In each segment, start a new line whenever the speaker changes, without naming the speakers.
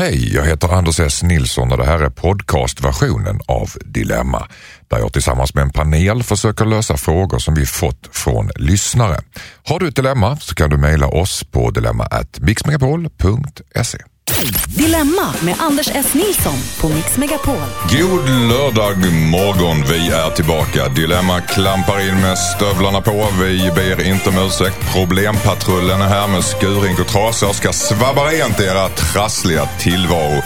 Hej, jag heter Anders S. Nilsson och det här är podcastversionen av Dilemma där jag tillsammans med en panel försöker lösa frågor som vi fått från lyssnare. Har du ett dilemma så kan du mejla oss på dilemma@mixmegapol.se.
Dilemma med Anders S. Nilsson på Mix Megapol.
God lördag morgon, vi är tillbaka. Dilemma klampar in med stövlarna på. Vi ber inte om ursäkt. Problempatrullen är här med skurink och trasor och ska svabba rent era trassliga tillvaro.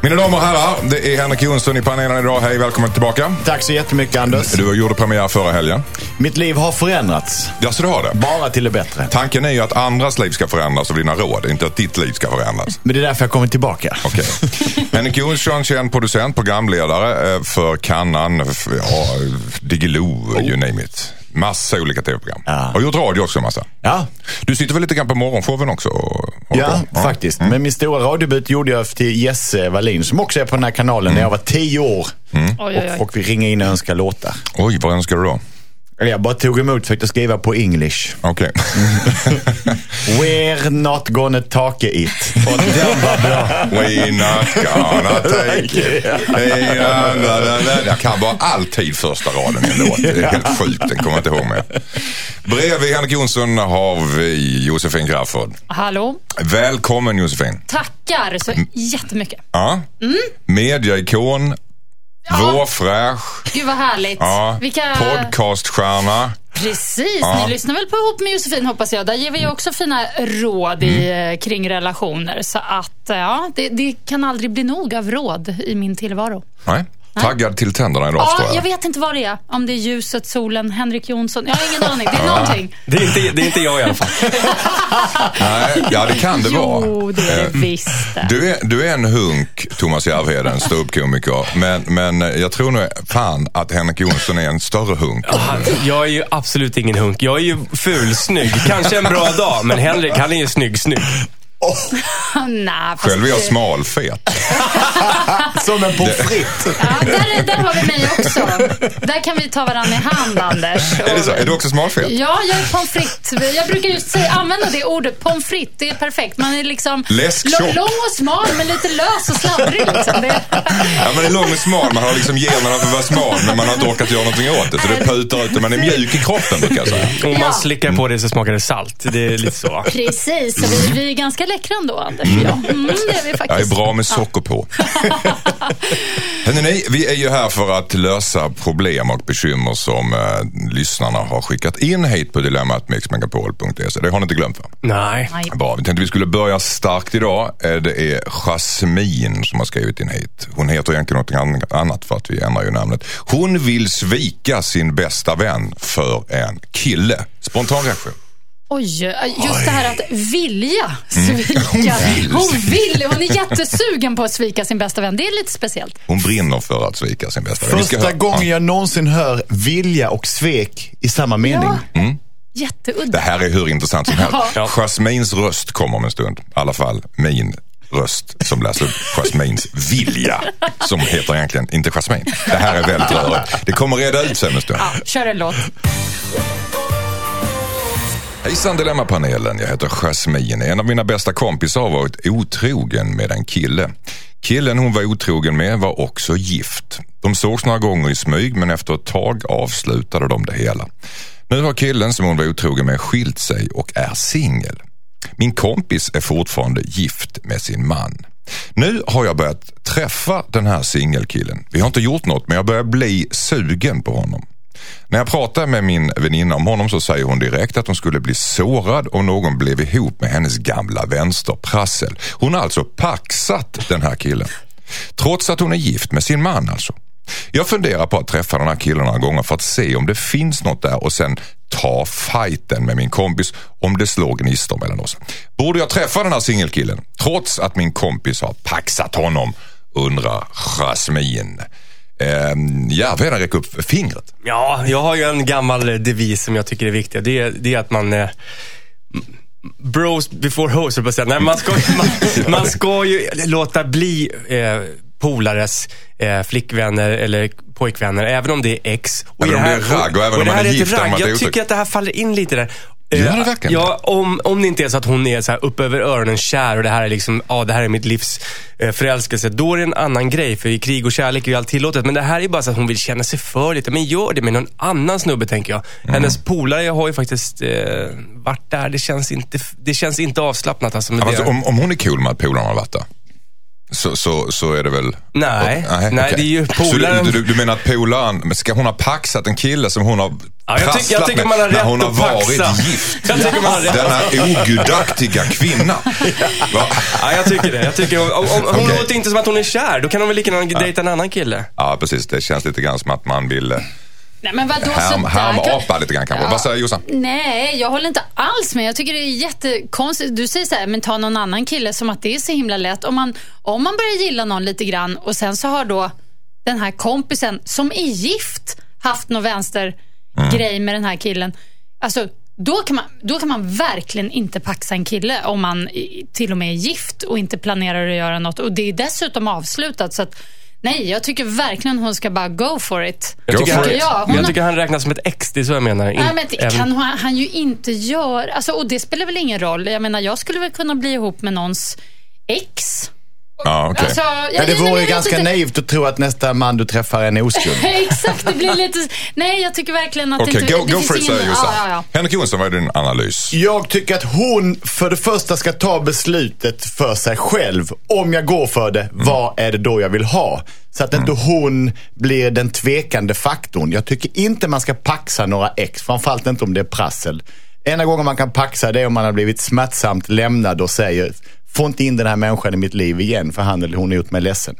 Mina damer och herrar, det är Henrik Jonsson i panelen idag. Hej, välkommen tillbaka.
Tack så jättemycket Anders.
Du gjorde premiär förra helgen.
Mitt liv har förändrats.
Ja, så du har det.
Bara till det bättre.
Tanken är ju att andras liv ska förändras av dina råd, inte att ditt liv ska förändras.
Men det är därför jag kommer tillbaka.
Okej. Henrik Jonsson, känd producent, programledare eh, för Kannan, ja, Diggiloo, you name it. Massa olika tv-program.
Ja.
Har gjort radio också massa.
Ja,
Du sitter väl lite grann på morgonshowen också? och
ja,
på?
faktiskt.
Mm.
Men min stora radiodebut gjorde jag till Jesse Wallin som också är på den här kanalen när jag var tio år.
Mm.
Oj, oj, oj.
Och vi ringer in och önskar låtar.
Oj, vad önskar du då?
Eller jag bara tog emot för att skriva på English.
Okej.
We're not gonna take it. Och den var bra.
We not gonna take it. Jag kan bara alltid första raden i en låt. Det är helt sjukt, den kommer jag inte ihåg med. Bredvid Henrik Jonsson har vi Josefin Crafoord.
Hallå?
Välkommen Josefin.
Tackar så jättemycket.
Ja. Mediaikon, vårfräsch,
Gud vad härligt.
ja.
Vilka...
podcaststjärna.
Precis,
Ja.
ni lyssnar väl på Ihop med Josefin hoppas jag. Där ger vi ju också fina råd i, eh, kring relationer. Så att ja, det, det kan aldrig bli nog av råd i min tillvaro.
Nej. Taggad till tänderna idag
Ja,
förstår
jag vet inte vad det är. Om det är ljuset, solen, Henrik Jonsson. Jag har ingen aning. Det är någonting.
Det är, inte, det är inte jag i alla fall.
Nej, ja det kan det vara.
Jo, det är det visst det.
Du är, du är en hunk, Thomas Järvheden, ståuppkomiker. Men, men jag tror nog fan att Henrik Jonsson är en större hunk.
Han, jag är ju absolut ingen hunk. Jag är ju fulsnygg. Kanske en bra dag, men Henrik han är ju snygg,
Nej, fast
Själv är jag smalfet.
Som en pommes frites.
Ja, där, där har vi mig också. Där kan vi ta varandra i hand, Anders.
Är det så? Är du också smalfet?
Ja, jag är pommes frites. Jag brukar just säga, använda det ordet. Pommes frites, det är perfekt. Man är liksom
Läsktjock.
lång och smal, men lite lös och sladdrig. Liksom. Det,
Ja, man är lång och smal, man har liksom generna för att vara smal men man har inte orkat göra någonting åt det. Så det putar ut och man är mjuk i kroppen brukar jag säga.
Om
Ja.
man slickar på det så smakar det salt. Det är lite så.
precis, så vi, vi är ganska läckra ändå, Anders. Ja, mm, det är vi
Jag är
faktiskt.
bra med socker på. Hörrni, vi är ju här för att lösa problem och bekymmer som eh, lyssnarna har skickat in hit på dilemmatmixmegapol.se. Det har ni inte glömt va?
Nej.
Nej.
Bra, vi tänkte vi skulle börja starkt idag. Eh, Det är Jasmin som har skrivit in hit. Hon heter egentligen något an- annat för att vi ändrar ju namnet. Hon vill svika sin bästa vän för en kille. Spontan reaktion.
Oj, just det här att vilja svika.
Hon vill
Hon vill. Hon är jättesugen på att svika sin bästa vän. Det är lite speciellt.
Hon brinner för att svika sin bästa vän.
Första gången
Ja.
jag någonsin hör vilja och svek i samma mening.
Ja.
Det
Jätteudda.
här är hur intressant som helst.
Ja.
Jasmins röst kommer om en stund. I alla fall min röst som läser upp Jasmins vilja. Som heter egentligen inte Jasmin. Det här är väldigt rörigt. Det kommer reda ut sig om en stund.
Ja, kör en låt.
Hejsan Dilemmapanelen, jag heter Jasmine. En av mina bästa kompisar har varit otrogen med en kille. Killen hon var otrogen med var också gift. De sågs några gånger i smyg men efter ett tag avslutade de det hela. Nu har killen som hon var otrogen med skilt sig och är singel. Min kompis är fortfarande gift med sin man. Nu har jag börjat träffa den här singelkillen. Vi har inte gjort något men jag börjar bli sugen på honom. När jag pratar med min väninna om honom så säger hon direkt att hon skulle bli sårad om någon blev ihop med hennes gamla vänsterprassel. Hon har alltså paxat den här killen. Trots att hon är gift med sin man alltså. Jag funderar på att träffa den här killen några gånger för att se om det finns något där och sen ta fighten med min kompis om det slår gnistor mellan oss. Borde jag träffa den här singelkillen trots att min kompis har paxat honom? Undrar Jasmine. Eh, Järvheden räcker upp fingret.
Ja, jag har ju en gammal devis som jag tycker är viktig. Det är, det är att man... Eh, bros before hoes, på säga. Nej, man, ska, man, man ska ju låta bli eh, polares eh, flickvänner eller pojkvänner, även om det är ex. Och
Även om
det
är ragg och även om man är gift,
ragg. Jag tycker att det här faller in lite där.
Gör det
Eh,
verkligen
Ja, om, om det inte är så att hon är så här upp över öronen kär och det här är liksom, ja det här är mitt livs eh, förälskelse. Då är det en annan grej, för i krig och kärlek är ju allt tillåtet. Men det här är bara så att hon vill känna sig för lite. Men gör det med någon annan snubbe, tänker jag.
Mm.
Hennes polare har ju faktiskt eh, varit där. Det känns inte, det känns inte avslappnat alltså. Med
Ja, fast
det.
om, om hon är cool med att polarna har varit där. Så, så, så är det väl...
Nej. Nej,
okej.
det är ju polaren-
du, du, du menar att polaren, ska hon ha paxat en kille som hon har
Ja, jag tycker- jag tycker man har
när hon har
att paxa.
varit gift?
Jag tycker man har rätt.
Denna ogudaktiga kvinna. Va?
Ja, jag tycker det. Jag tycker, om, om, hon låter inte som att hon är kär. Då kan hon väl lika gärna dejta en annan kille.
Ja, precis. Det känns lite grann som att man vill eh,
Nej, men vadå,
härm,
sådär
härmapa lite grann kanske.
Ja.
Vad säger Jossan?
Nej, jag håller inte alls med. Jag tycker det är jättekonstigt. Du säger så här, men ta någon annan kille som att det är så himla lätt. Om man, om man börjar gilla någon lite grann och sen så har då den här kompisen som är gift haft någon vänstergrej med den här killen. Alltså, då kan, man, då kan man verkligen inte paxa en kille om man till och med är gift och inte planerar att göra något. Och det är dessutom avslutat. Så att, nej, jag tycker verkligen hon ska bara go for it.
Jag tycker,
for
han,
it.
Ja, hon
jag tycker han räknas som ett ex, det är så jag menar.
Nej, men det kan han, han ju inte göra. Alltså, och det spelar väl ingen roll. Jag menar, jag skulle väl kunna bli ihop med någons ex.
Ja, okej.
Alltså,
Ja,
jag-
det vore ju ganska
inte.
naivt att tro att nästa man du träffar är en oskuld.
Exakt, det blir lite... Nej, jag tycker verkligen att
Okej,
det inte...
go,
det
go for it
ingen-
säger Jossan.
Ja, ja, ja.
Henrik Jonsson, vad är din analys?
Jag tycker att hon för det första ska ta beslutet för sig själv. Om jag går för det, vad är det då jag vill ha? Så att inte hon blir den tvekande faktorn. Jag tycker inte man ska paxa några ex, framförallt inte om det är prassel. Enda gången man kan paxa det är om man har blivit smärtsamt lämnad och säger Få inte in den här människan i mitt liv igen för han eller hon har gjort mig ledsen.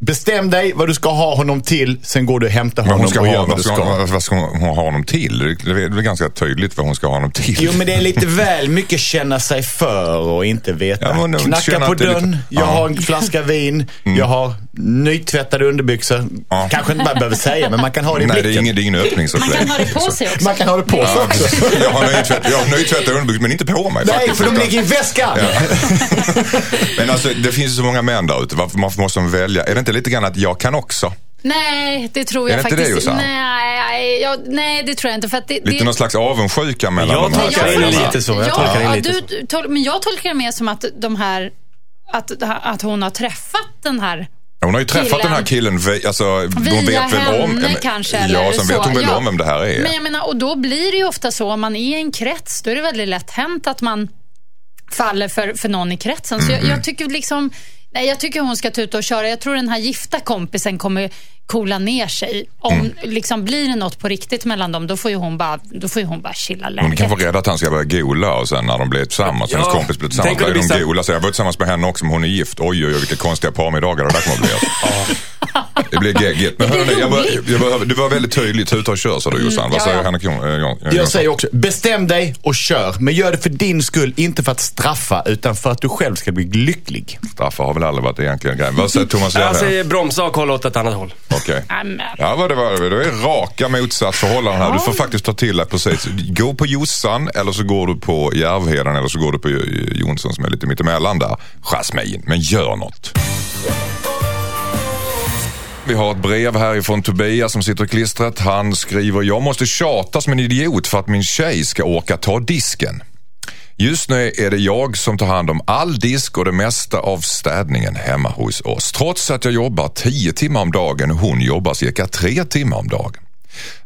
Bestäm dig vad du ska ha honom till, sen går du och hämtar honom
hon ska
och
ha,
gör vad
vad
du
ska, hon- vad ska hon ha honom till? Det är väl ganska tydligt vad hon ska ha honom till.
Jo men det är lite väl mycket känna sig för och inte veta.
Ja,
Knacka på
är lite-
dörren, jag
Ja. Mm.
har en flaska vin, jag har nytvättade underbyxor.
Ja.
Kanske inte man behöver säga, men man kan ha det i
Nej, det är
blicken.
ingen, det är ingen öppning så
Man kan ha det på sig också.
Man kan ha det på sig
Ja,
också.
jag har nytvätt- jag har nytvättade underbyxor men inte på mig
Nej,
faktiskt.
för de
utan-
ligger i väskan.
Men alltså det finns ju så många män där ute. Varför måste de välja? Är det inte lite grann att jag kan också?
Nej, det tror
Är
jag
det inte det,
faktiskt
Jossan?
Nej, jag, nej, det tror jag inte. För att det,
Lite
det,
någon slags avundsjuka mellan
Jag
de här
tolkar det lite så. Jag
ja,
tolkar det lite
du,
så.
tol, men jag tolkar det mer som att de här... Att, att hon har träffat den här
Hon har ju träffat
Killen.
den här killen, alltså, hon
Via
vet väl om...
henne kanske,
Ja, sen
så.
vet hon väl
Ja.
om vem det här är.
Men jag menar, och då blir det ju ofta så, om man är i en krets, då är det väldigt lätt hänt att man faller för, för någon i kretsen. Så
Mm-hmm.
jag, jag tycker liksom, nej jag tycker hon ska ta ut och köra. Jag tror den här gifta kompisen kommer coola ner sig. Om
Mm.
liksom blir det något på riktigt mellan dem, då får ju hon bara, då får ju hon bara chilla läget.
Hon kan vara rädd att han ska börja gola och sen när de blir tillsammans,
Ja.
hennes kompis blir tillsammans,
det blir
de
så-
gola. Så jag var tillsammans med henne också, men hon är gift. Oj, oj, oj, vilka konstiga parmiddagar det där kommer att bli. Det blir geggigt. Men
Det
hörni, jag,
roligt.
jag, bara- du var väldigt tydlig, tuta och kör sa du Jossan. Vad säger
ja.
Henrik eh, Jon-
Jag säger också, bestäm dig och kör. Men gör det för din skull, inte för att straffa, utan för att du själv ska bli lycklig.
Straffa har väl aldrig varit egentligen grejen. Vad säger Thomas
Jag
Järve?
säger bromsa och kolla åt ett annat håll.
Okej.
Amen.
Ja, vad det var. Det är raka motsatsförhållanden här. Du får faktiskt ta till dig precis. Gå på Jossan eller så går du på Järvheden eller så går du på Jonsson som är lite mittemellan där. Jasmin, men gör något. Vi har ett brev härifrån Tobias som sitter klistret. Han skriver, jag måste tjata som en idiot för att min tjej ska orka ta disken. Just nu är det jag som tar hand om all disk och det mesta av städningen hemma hos oss. Trots att jag jobbar 10 timmar om dagen och hon jobbar cirka 3 timmar om dagen.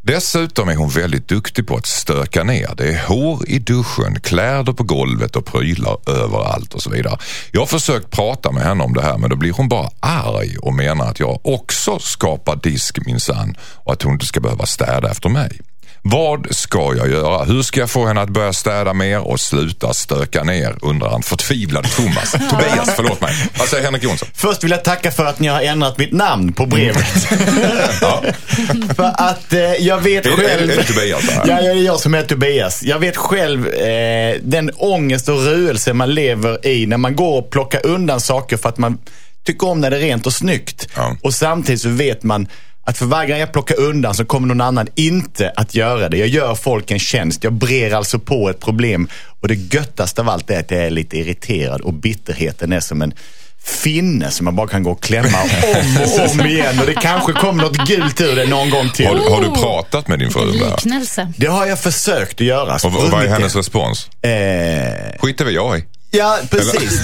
Dessutom är hon väldigt duktig på att stöka ner. Det är hår i duschen, kläder på golvet och prylar överallt och så vidare. Jag har försökt prata med henne om det här men då blir hon bara arg och menar att jag också skapar disk minsann och att hon inte ska behöva städa efter mig. Vad ska jag göra? Hur ska jag få henne att börja städa mer och sluta stöka ner? Undrar han förtvivlad Thomas. Tobias, förlåt mig. Vad säger Henrik Jonsson?
Först vill jag tacka för att ni har ändrat mitt namn på brevet.
Ja.
för att eh, jag vet
Är, det- är,
själv...
det- är det Tobias?
Ja, det är jag som är Tobias. Jag vet själv eh, den ångest och ruelse man lever i när man går och plockar undan saker för att man tycker om när det är rent och snyggt.
Ja.
Och samtidigt så vet man att för varje gång jag plockar undan så kommer någon annan inte att göra det. Jag gör folk en tjänst. Jag brer alltså på ett problem. Och det göttaste av allt är att jag är lite irriterad och bitterheten är som en finne som man bara kan gå och klämma om och om igen. Och det kanske kommer något gult ur det någon gång till.
Har, du- har du pratat med din fru? där?
Liknelse.
Det har jag försökt att göra.
Och, och vad är hennes
det.
respons?
Eh,
Skiter väl jag i.
Ja, precis.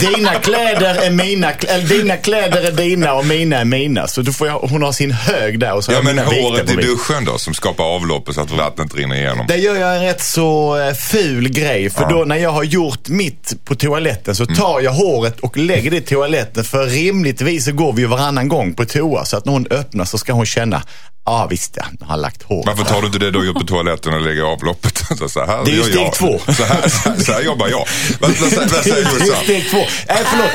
Dina kläder är mina, eller dina kläder är dina och mina är mina. Så då får jag, hon har sin hög där och så har
Ja men håret i duschen då som skapar avloppet så att vattnet rinner igenom.
Där gör jag en rätt så eh, ful grej. För då när jag har gjort mitt på toaletten så tar jag håret och lägger det i toaletten. För rimligtvis så går vi ju varannan gång på toa. Så att när hon öppnar så ska hon känna, ja ah, visst ja, jag har lagt hår.
Varför tar du inte det då upp på toaletten och lägger avloppet? Så, här
Det är ju steg
jag.
två.
Så här, så här, så här jobbar jag. Vad, vad, vad, vad säger
Det är
Jossan?
steg två. Nej, förlåt.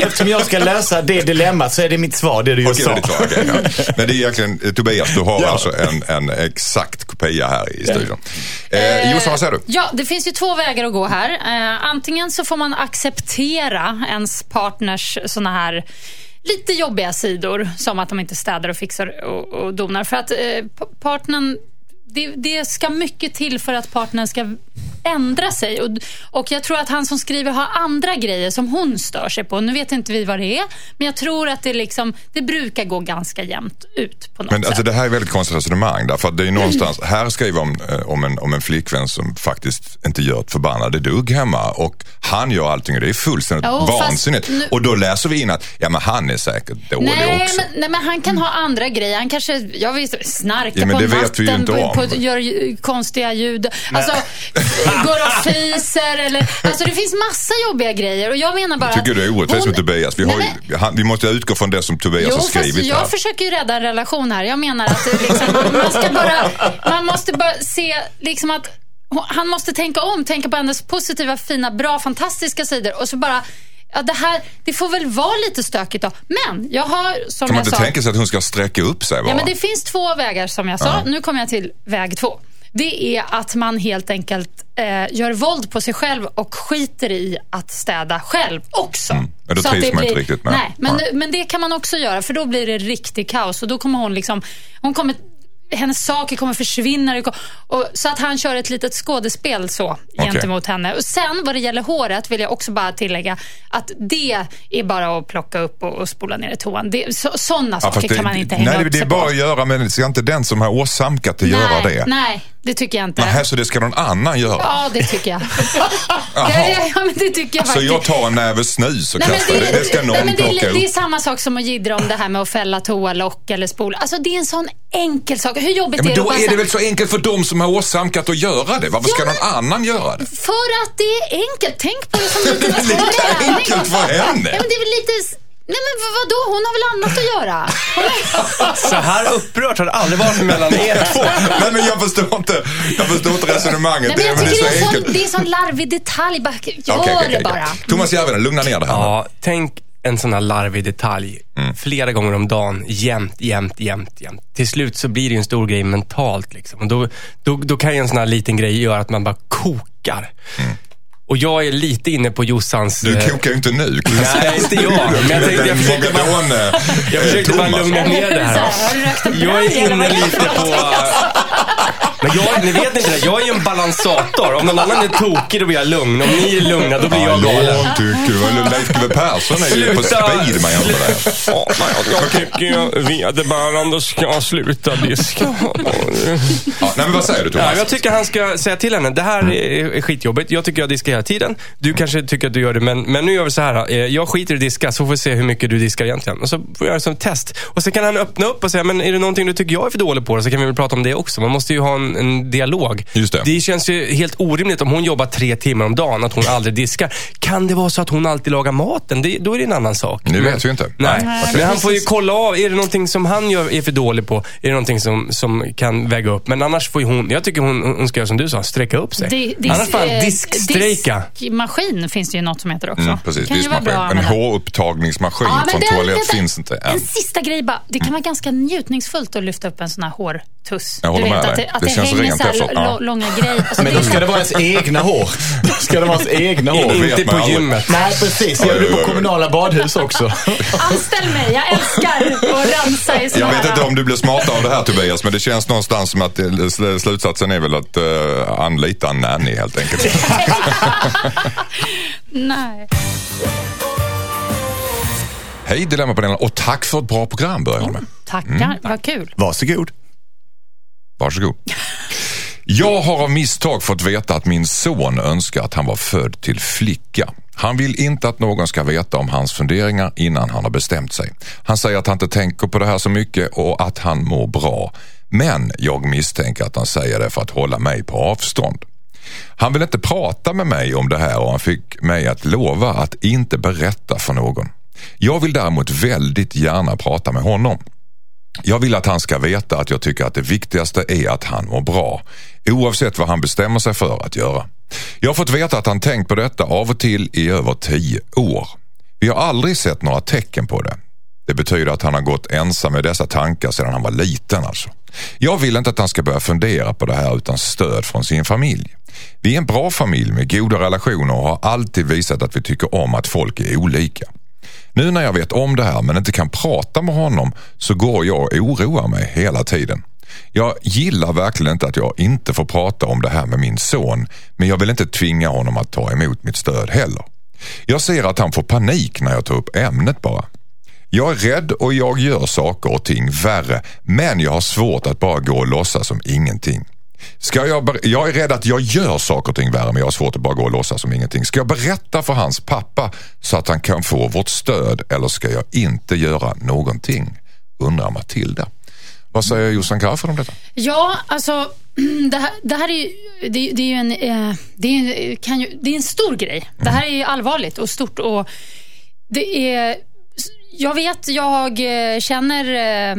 Eh, Eftersom jag ska lösa det dilemmat så är det mitt svar, det du just
Okej,
sa.
det är klart, okej, ja. Men det är egentligen, eh, Tobias, du har
Ja.
alltså en, en exakt kopia här i studion. Eh, Jossan, vad säger du?
Ja, det finns ju två vägar att gå här. Eh, antingen så får man acceptera ens partners såna här lite jobbiga sidor, som att de inte städar och fixar och, och donar. För att eh, partnern, det, det ska mycket till för att partnern ska ändra sig. Och, och jag tror att han som skriver har andra grejer som hon stör sig på. Nu vet inte vi vad det är, men jag tror att det, liksom, det brukar gå ganska jämnt ut på något
Men
sätt.
alltså, det här är väldigt konstigt resonemang. Därför att det är någonstans, här skriver om, eh, om, en, om en flickvän som faktiskt inte gör ett förbannade dugg hemma och han gör allting och det är fullständigt
Jo,
vansinnigt.
nu-
Och då läser vi in att ja, men han är säkert dålig
Nej
också.
men, nej, men han kan ha andra grejer. Han kanske, jag vet, snarkar
Ja, men
på
det vet
natten,
vi ju inte om.
på, gör konstiga ljud. Alltså, går och fiser eller... Alltså det finns massa jobbiga grejer och jag menar bara...
Jag tycker du är orättvis med Tobias. Vi, har
Nej,
ju, han, vi måste utgå från det som Tobias
Jo,
har
fast
skrivit
jag
här.
försöker ju rädda en relation här. Jag menar att liksom, man, ska bara, man måste bara se liksom att han måste tänka om, tänka på hennes positiva, fina, bra, fantastiska sidor och så bara Ja, det här, det får väl vara lite stökigt då. Men jag har, som
Kan man
jag
inte
sa...
tänka sig att hon ska sträcka upp sig bara?
Ja, men det finns två vägar som jag sa.
Ja.
Nu kommer jag till väg två. Det är att man helt enkelt eh, gör våld på sig själv och skiter i att städa själv också.
Mm. Men då
Så
trivs man inte riktigt med.
Nej, men,
Nej.
men det kan man också göra för då blir det riktigt kaos och då kommer hon liksom, hon kommer hennes saker kommer försvinna. det Och, så att han kör ett litet skådespel så gentemot henne. Och sen vad det gäller håret vill jag också bara tillägga att det är bara att plocka upp och, och spola ner i toan. Det, så, sådana
Ja,
saker
det,
kan man inte hänga
Nej,
upp
det är
sig
bara
på.
att göra, men ska inte den som har åsamkat det göra
nej,
det?
Nej, det tycker jag inte.
Nej, så det ska någon annan göra?
Ja, det tycker jag. ja, ja, men det tycker jag
Så
faktiskt.
jag tar en näve snus och
Nej,
kastar det, det ska någon
nej, men det,
plocka
är, det är
upp.
samma sak som att jiddra om det här med att fälla toalock eller spola. Alltså det är en sån enkel sak. Hur jobbigt
Ja, men
är det
då är det väl så enkelt för dem som har åsamkat att göra det? Varför ska
Ja,
någon annan göra det?
För att det är enkelt. Tänk på det som lite
Det är lite enkelt för henne.
Ja, men det är väl lite... Nej men vad- vadå? Hon har väl annat att göra? Är...
Så här upprört har det aldrig varit mellan er två.
Nej, men jag förstår inte, jag förstår inte resonemanget.
Nej, men jag
det, är
det
så
är, en
enkelt.
sån, det är sån larvig detalj. Bara, gör
Okej, okej,
det
okej.
bara.
Thomas Järvheden, lugna ner det här.
Ja, tänk en sån här larvig detalj.
Mm.
Flera gånger om dagen, jämt, jämt, jämt, jämt. Till slut så blir det ju en stor grej mentalt. Liksom. Och då, då, då kan ju en sån här liten grej göra att man bara kokar. Och jag är lite inne på Jossans...
Mm. Du
eh,
kokar ju inte nu.
Nej, inte jag. Men jag tänkte- jag försökte bara- Jag försökte bara lugna ner det här. Jag är inne lite på... Men jag, ni vet inte det, jag är ju en balansator. Om någon annan är tokig då blir jag lugn. Om ni är lugna då blir jag galen.
Jag tycker väl Leif GW Persson är ju på speed man jämför det.
Ja, jag tycker vederbörande ska sluta diska.
Ja, nej, men vad säger du
Ja,
Thomas?
jag tycker han ska säga till henne, det här är, är skitjobbigt. Jag tycker jag diskar hela tiden. Du kanske tycker att du gör det, men, men nu gör vi så här. eh, Jag skiter i att diska, så får vi se hur mycket du diskar egentligen. Och så får jag göra som test. Och så kan han öppna upp och säga, men är det någonting du tycker jag är för dålig på? Så kan vi väl prata om det också. Man måste ju ha en, en dialog.
Just det.
det känns ju helt orimligt om hon jobbar tre timmar om dagen, att hon aldrig diskar. Kan det vara så att hon alltid lagar maten? Det, då är det en annan sak.
Det
Men-
vet vi inte.
Nej,
Nej,
men han får ju kolla av. Är det någonting som han gör, är för dålig på? Är det någonting som, som kan väga upp? Men annars får ju hon, jag tycker hon, hon ska göra som du sa, sträcka upp sig.
Di- dis-
annars fan
eh,
diskstrejka.
Diskmaskin finns det ju något som heter också.
Mm, precis,
kan vara bra
diskmaskin. En hårupptagningsmaskin
Ja,
från
det-
toalett
vänta.
finns inte än.
En sista grej bara. Det kan vara ganska njutningsfullt att lyfta upp en sån här hårtuss.
Jag håller
du vet
med
att
dig.
det, att
Det
det,
känns
hänger
rent efteråt.
långa grejer. Alltså,
Men då ska det vara ens egna hår. Ska det vara ens egna hår.
Inte på gymmet.
Nej, precis. Gör det på kommunala badhus också.
Anställ mig, jag älskar att rensa i
Jag
såna
vet inte om du blir smartare av det här Tobias, men det känns någonstans som att eh, sl- slutsatsen är väl att uh, anlita en nanny helt enkelt.
Nej.
Hej Dilemmapanelen och tack för ett bra program börjar jag med.
Tackar, vad kul.
Varsågod.
Varsågod. Jag har av misstag fått veta att min son önskar att han var född till flicka. Han vill inte att någon ska veta om hans funderingar innan han har bestämt sig. Han säger att han inte tänker på det här så mycket och att han mår bra. Men jag misstänker att han säger det för att hålla mig på avstånd. Han vill inte prata med mig om det här och han fick mig att lova att inte berätta för någon. Jag vill däremot väldigt gärna prata med honom. Jag vill att han ska veta att jag tycker att det viktigaste är att han mår bra, oavsett vad han bestämmer sig för att göra. Jag har fått veta att han tänkt på detta av och till i över tio år. Vi har aldrig sett några tecken på det. Det betyder att han har gått ensam med dessa tankar sedan han var liten alltså. Jag vill inte att han ska börja fundera på det här utan stöd från sin familj. Vi är en bra familj med goda relationer och har alltid visat att vi tycker om att folk är olika. Nu när jag vet om det här men inte kan prata med honom så går jag och oroar mig hela tiden. Jag gillar verkligen inte att jag inte får prata om det här med min son men jag vill inte tvinga honom att ta emot mitt stöd heller. Jag ser att han får panik när jag tar upp ämnet bara. Jag är rädd och jag gör saker och ting värre men jag har svårt att bara gå och låtsas som ingenting. Ska jag, jag är rädd att jag gör saker och ting värre men jag har svårt att bara gå och låtsas som ingenting. Ska jag berätta för hans pappa så att han kan få vårt stöd eller ska jag inte göra någonting? Undrar Matilda. Vad säger Jossan Crafoord om detta?
Ja, alltså det här, det här är ju, det, det är ju en, eh, det är, en- kan ju, det är en stor grej. Det här är allvarligt och stort. Och det är, jag vet, jag eh, känner eh,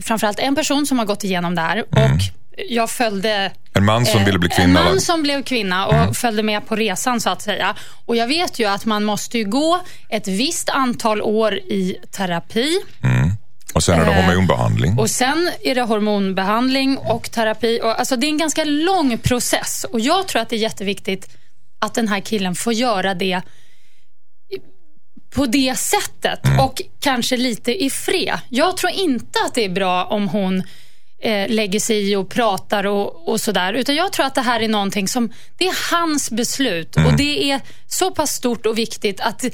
framförallt en person som har gått igenom det här. Och jag följde
En man som
Eh,
ville bli
En
kvinna? eller?
man som blev kvinna och följde med på resan så att säga. Och jag vet ju att man måste ju gå ett visst antal år i terapi.
Och sen är det
eh,
hormonbehandling.
Och sen är det hormonbehandling och terapi. Och, alltså, det är en ganska lång process. Och jag tror att det är jätteviktigt att den här killen får göra det på det sättet och kanske lite i fred. Jag tror inte att det är bra om hon eh, lägger sig i och pratar och, och sådär. Utan jag tror att det här är någonting som, det är hans beslut och det är så pass stort och viktigt att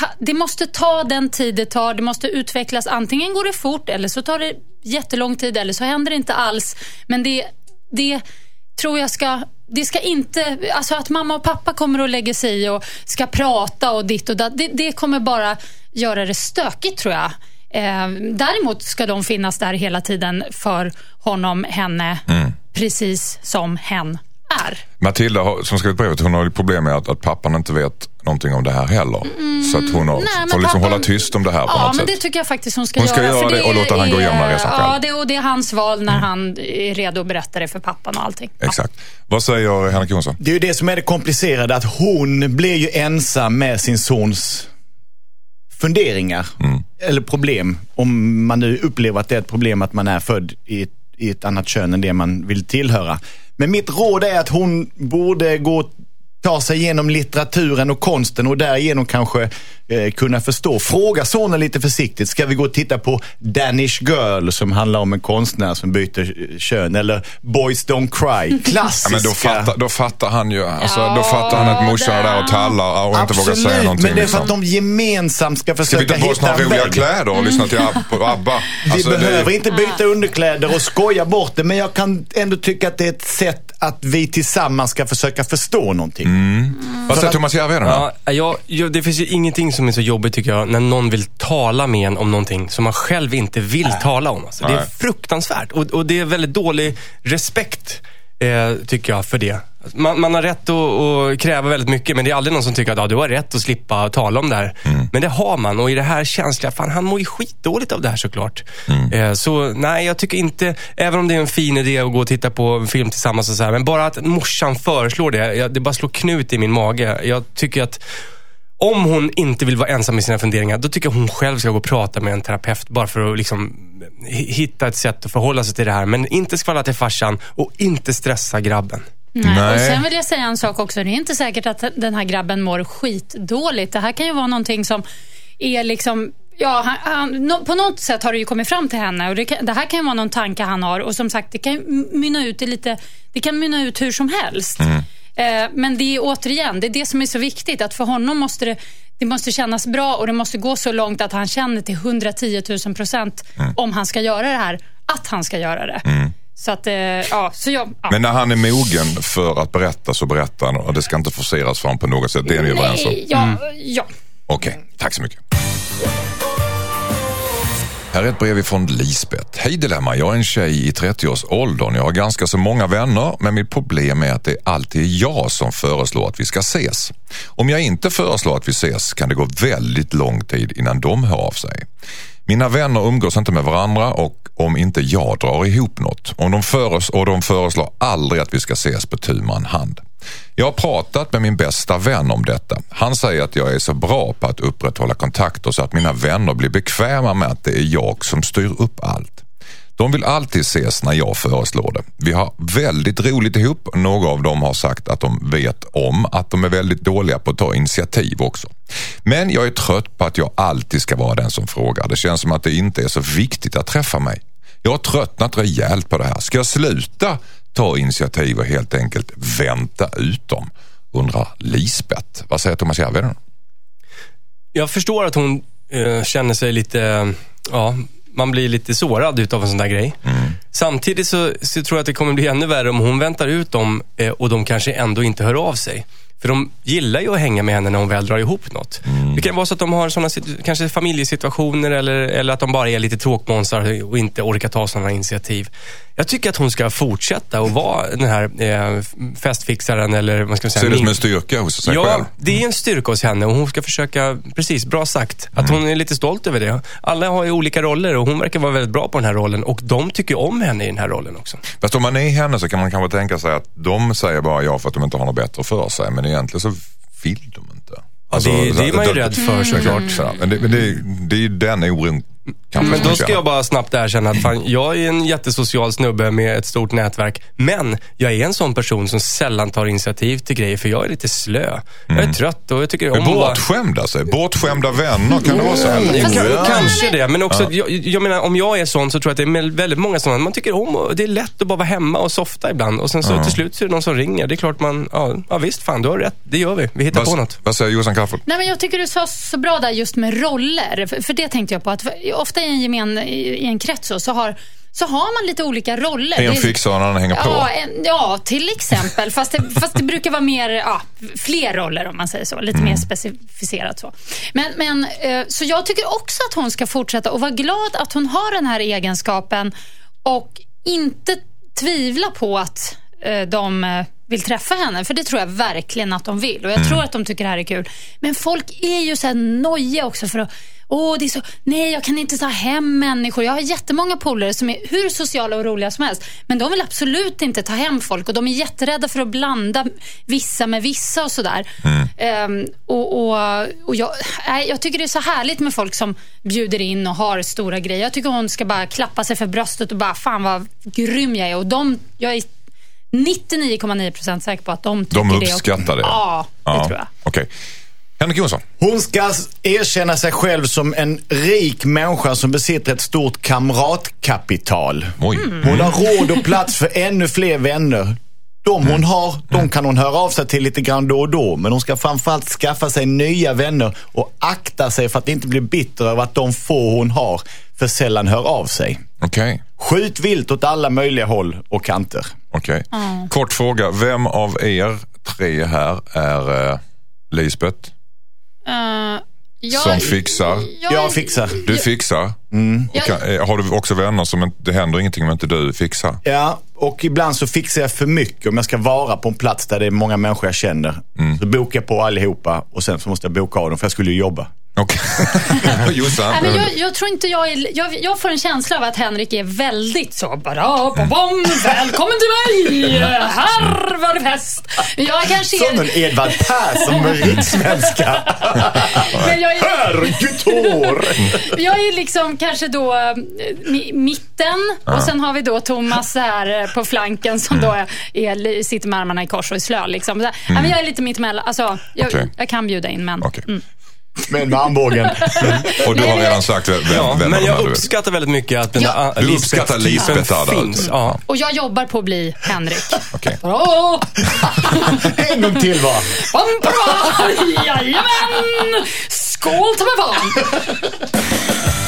ha, det måste ta den tid det tar. Det måste utvecklas. Antingen går det fort eller så tar det jättelång tid eller så händer det inte alls. Men det, det tror jag ska det ska inte, alltså att mamma och pappa kommer att lägga sig i och ska prata och ditt och datt, det, det kommer bara göra det stökigt tror jag. Eh, däremot ska de finnas där hela tiden för honom, henne, precis som hen är.
Matilda har- som skrivit brevet, hon har ju problem med att, att pappan inte vet någonting om det här heller. så att hon har,
Nej, men
får liksom
pappan-
hålla tyst om det här på
Ja,
något
men
sätt.
det tycker jag faktiskt hon ska
Hon ska
göra.
göra det och låta han gå igenom resan
Ja,
själv.
det, och det är hans val när han är redo att berätta det för pappan och allting.
Exakt. Vad säger Henrik Jonsson?
Det är ju det som är det komplicerade, att hon blir ju ensam med sin sons funderingar. Eller problem. Om man nu upplever att det är ett problem att man är född i ett, i ett annat kön än det man vill tillhöra. Men mitt råd är att hon borde gå ta sig igenom litteraturen och konsten och därigenom kanske kunna förstå. Fråga sonen lite försiktigt. Ska vi gå och titta på Danish Girl som handlar om en konstnär som byter eh, kön? Eller Boys Don't Cry?
Ja,
Klassiska.
men då, fattar, då fattar han ju. Alltså,
Ja,
då fattar han att morsan är där och tallar och inte vågar säga någonting.
men det är för
liksom.
att de gemensamt ska
Ska vi
försöka
ta på oss
hitta
några
en
roliga
väg.
kläder och lyssna till Ab- Abba?
Vi
Alltså, det-
behöver inte byta underkläder och skoja bort det, men jag kan ändå tycka att det är ett sätt att vi tillsammans ska försöka förstå någonting.
Vad säger Thomas Järvheden?
Ja, jag, jag, det finns ju ingenting som är så jobbigt tycker jag, när någon vill tala med en om någonting som man själv inte vill tala om. Alltså, det är
Nej.
fruktansvärt. Och, och det är väldigt dålig respekt, eh, tycker jag, för det. Man, man har rätt att, kräva väldigt mycket, men det är aldrig någon som tycker att ja, du har rätt att slippa tala om det här. Men det har man. Och i det här känsliga, fan han mår ju skitdåligt av det här såklart. Eh, så nej, jag tycker inte, även om det är en fin idé att gå och titta på en film tillsammans och så här, men bara att morsan föreslår det, jag, det bara slår knut i min mage. Jag tycker att om hon inte vill vara ensam med sina funderingar, då tycker jag hon själv ska gå och prata med en terapeut. Bara för att liksom hitta ett sätt att förhålla sig till det här. Men inte skvallra till farsan och inte stressa grabben.
Nej.
Nej.
Och sen vill jag säga en sak också. Det är inte säkert att den här grabben mår skitdåligt. Det här kan ju vara någonting som är liksom Ja, han, han, no, på något sätt har det ju kommit fram till henne och det, kan, det här kan ju vara någon tanke han har och som sagt det kan mynna ut i lite, det kan mynna ut hur som helst. Eh, men det är återigen, det är det som är så viktigt att för honom måste det, det måste kännas bra och det måste gå så långt att han känner till 110 000 procent om han ska göra det här, att han ska göra det. Så att, eh, ja, så jag, ja.
Men när han är mogen för att berätta så berättar han och det ska inte forceras fram på något sätt. Det är ni överens om?
Ja, ja.
Okej, tack så mycket. Här är ett brev ifrån Lisbeth. Hej Dilemma, jag är en tjej i 30-årsåldern. Jag har ganska så många vänner, men mitt problem är att det alltid är jag som föreslår att vi ska ses. Om jag inte föreslår att vi ses kan det gå väldigt lång tid innan de hör av sig. Mina vänner umgås inte med varandra och om inte jag drar ihop något. Om de föres och de föreslår aldrig att vi ska ses på tu man hand. Jag har pratat med min bästa vän om detta. Han säger att jag är så bra på att upprätthålla kontakter så att mina vänner blir bekväma med att det är jag som styr upp allt. De vill alltid ses när jag föreslår det. Vi har väldigt roligt ihop. Några av dem har sagt att de vet om att de är väldigt dåliga på att ta initiativ också. Men jag är trött på att jag alltid ska vara den som frågar. Det känns som att det inte är så viktigt att träffa mig. Jag har tröttnat rejält på det här. Ska jag sluta ta initiativ och helt enkelt vänta ut dem? Undrar Lisbeth. Vad säger Thomas Järvheden?
Jag förstår att hon eh, känner sig lite, ja, man blir lite sårad utav en sån där grej. Samtidigt så, så tror jag att det kommer bli ännu värre om hon väntar ut dem eh, och de kanske ändå inte hör av sig. För de gillar ju att hänga med henne när hon väl drar ihop något. Det kan vara så att de har såna, kanske familjesituationer eller, eller att de bara är lite tråkmånsar och inte orkar ta sådana initiativ. Jag tycker att hon ska fortsätta och vara den här eh, festfixaren eller vad ska man säga,
Ser det som en styrka hos sig
Ja,
själv?
det är en styrka hos henne och hon ska försöka, precis, bra sagt, att
Mm.
hon är lite stolt över det. Alla har ju olika roller och hon verkar vara väldigt bra på den här rollen och de tycker om henne i den här rollen också.
Fast om man är henne så kan man kanske tänka sig att de säger bara ja för att de inte har något bättre för sig. Men egentligen så vill de inte. Alltså,
det, det är man ju rädd för såklart.
Så, men det, men det, det är ju den oron kanske
Men då ska jag bara snabbt erkänna att fan, jag är en jättesocial snubbe med ett stort nätverk. Men jag är en sån person som sällan tar initiativ till grejer för jag är lite slö. Jag är trött och jag tycker om att.
Bortskämd alltså? Bortskämda vänner, kan det vara så?
Ja,
Fast-
K- Kanske det, men också, jag, jag menar om jag är sån så tror jag att det är väldigt många sådana. Man tycker om och det är lätt att bara vara hemma och softa ibland. Och sen så till slut så är det någon som ringer. Det är klart man, ja, ja visst fan du har rätt. Det gör vi. Vi hittar på
Vad,
något.
vad säger Jossan Crafoord?
Nej, men jag tycker du sa så bra där just med roller. För, för det tänkte jag på. att för, Ofta i en, gemen, i, en krets så, så, har, så har man lite olika roller.
En fixar och en annan hänger på.
Ja, en, ja, till exempel. Fast det, fast det brukar vara mer, ja, fler roller om man säger så. Lite
Mm.
mer specificerat så. Men, men, eh, så jag tycker också att hon ska fortsätta och vara glad att hon har den här egenskapen och inte tvivla på att eh, de eh, vill träffa henne. För det tror jag verkligen att de vill. Och jag tror att de tycker det här är kul. Men folk är ju så här nojiga också för att Åh, det är så, nej, jag kan inte ta hem människor. Jag har jättemånga polare som är hur sociala och roliga som helst. Men de vill absolut inte ta hem folk och de är jätterädda för att blanda vissa med vissa och sådär. Ehm, och, och, och jag, nej, jag tycker det är så härligt med folk som bjuder in och har stora grejer. Jag tycker hon ska bara klappa sig för bröstet och bara, fan vad grym jag är. Och de, jag är 99,9% säker på att de tycker
De
det. också.
uppskattar det?
Ja, det tror jag.
Okej. Henrik Jonsson?
Hon ska erkänna sig själv som en rik människa som besitter ett stort kamratkapital.
Oj.
Hon har råd och plats för ännu fler vänner. De hon har, de kan hon höra av sig till lite grann då och då. Men hon ska framförallt skaffa sig nya vänner och akta sig för att inte bli bitter över att de få hon har för sällan hör av sig.
Okej.
Skjut vilt åt alla möjliga håll och kanter.
Okej. Kort fråga. Vem av er tre här är uh, Lisbeth?
Eh, jag-
Som fixar?
jag-
Jag fixar.
Du fixar? Och kan, eh, har du också vänner som inte, det händer ingenting om inte du fixar?
Ja, och ibland så fixar jag för mycket om jag ska vara på en plats där det är många människor jag känner. Så bokar jag på allihopa och sen så måste jag boka av dem för jag skulle ju jobba.
Okej. Jossan?
Nej, men jag, jag tror inte jag är... Jag, jag får en känsla av att Henrik är väldigt så... Bara, bom, bom, välkommen till mig! Här var det fest! Jag kanske
Som en
är...
Edvard Persson med rikssvenska.
Men jag är,
Herregud
jag är liksom kanske då eh, mi, mitten och sen har vi då Thomas här eh, på flanken som då är, är, sitter med armarna i kors och är slö. Liksom. Så, ja, men jag är lite mittemellan. Alltså, jag,
Okej.
jag kan bjuda in, men...
Okej.
Men med armbågen.
Och du har redan sagt vem,
Ja,
vem
men
av
jag
du
uppskattar väldigt mycket att den
Ja.
där
Du
Lisbeth
uppskattar Lisbeth
finns. Ja.
Och jag jobbar på att bli Henrik.
Okej.
Bra!
En gång till va.
Jajamän! Skål ta mig fan!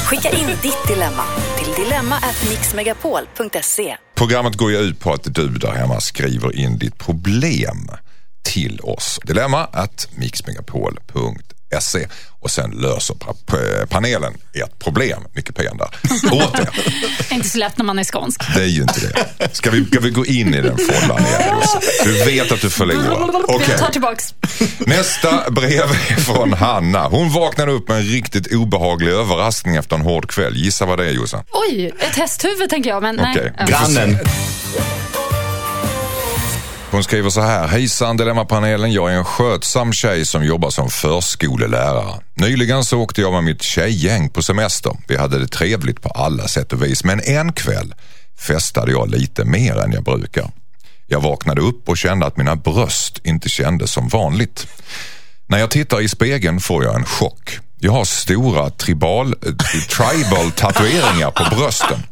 Skicka in ditt dilemma till dilemma@mixmegapol.se.
Programmet går ju ut på att du där hemma skriver in ditt problem till oss. Dilemma att mixmegapol.se och sen löser pa- pa- panelen ert problem. Mycket pen där. Åt er.
Inte så lätt när man är skånsk.
Det är ju inte det. Ska vi, ska vi gå in i den fållan igen Josse? Du vet att du förlorar. Okej.
Jag tar tillbaks.
Nästa brev är från Hanna. Hon vaknade upp med en riktigt obehaglig överraskning efter en hård kväll. Gissa vad det är Jossan?
Oj, ett hästhuvud tänker jag, men
Okej.
nej.
Grannen.
Hon skriver så här. Hejsan Dilemmapanelen. Jag är en skötsam tjej som jobbar som förskolelärare. Nyligen så åkte jag med mitt tjejgäng på semester. Vi hade det trevligt på alla sätt och vis. Men en kväll festade jag lite mer än jag brukar. Jag vaknade upp och kände att mina bröst inte kändes som vanligt. När jag tittar i spegeln får jag en chock. Jag har stora tribal, eh, tribal tatueringar på brösten.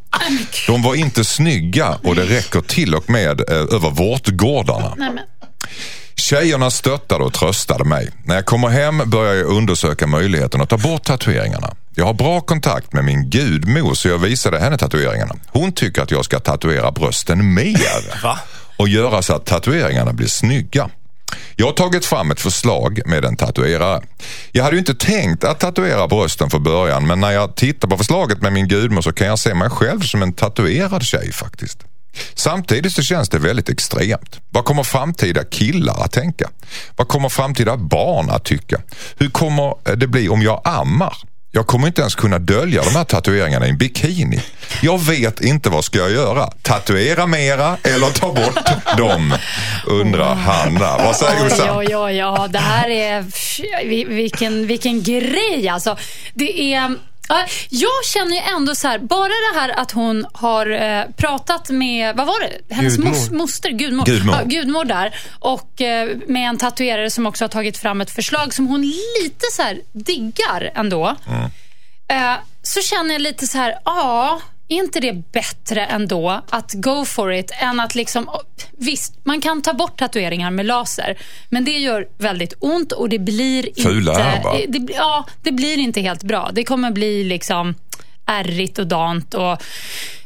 De var inte snygga och det räcker till och med eh, över vårtgårdarna.
Nej, men.
Tjejerna stöttade och tröstade mig. När jag kommer hem börjar jag undersöka möjligheten att ta bort tatueringarna. Jag har bra kontakt med min gudmor så jag visade henne tatueringarna. Hon tycker att jag ska tatuera brösten mer.
Va?
Och göra så att tatueringarna blir snygga. Jag har tagit fram ett förslag med en tatuerare. Jag hade ju inte tänkt att tatuera brösten från början men när jag tittar på förslaget med min gudmor så kan jag se mig själv som en tatuerad tjej faktiskt. Samtidigt så känns det väldigt extremt. Vad kommer framtida killar att tänka? Vad kommer framtida barn att tycka? Hur kommer det bli om jag ammar? Jag kommer inte ens kunna dölja de här tatueringarna i en bikini. Jag vet inte vad ska jag göra. Tatuera mera eller ta bort dem? Undrar Hanna. Vad säger Jossan?
oj, oj, ja, det här är... vi- Vilken, vilken grej alltså. Det är... ja, Jag känner ju ändå så här, bara det här att hon har eh, pratat med, vad var det? Hennes
Gudmor.
mos, moster, gudmor.
Gudmor.
Ja, gudmor där. Och eh, med en tatuerare som också har tagit fram ett förslag som hon lite så här diggar ändå. Eh, så känner jag lite så här, ja, är inte det bättre ändå att go for it än att liksom... Visst, man kan ta bort tatueringar med laser, men det gör väldigt ont och det blir
Fula
inte...
va?
det, Ja, det blir inte helt bra. Det kommer bli liksom ärrigt och dant och,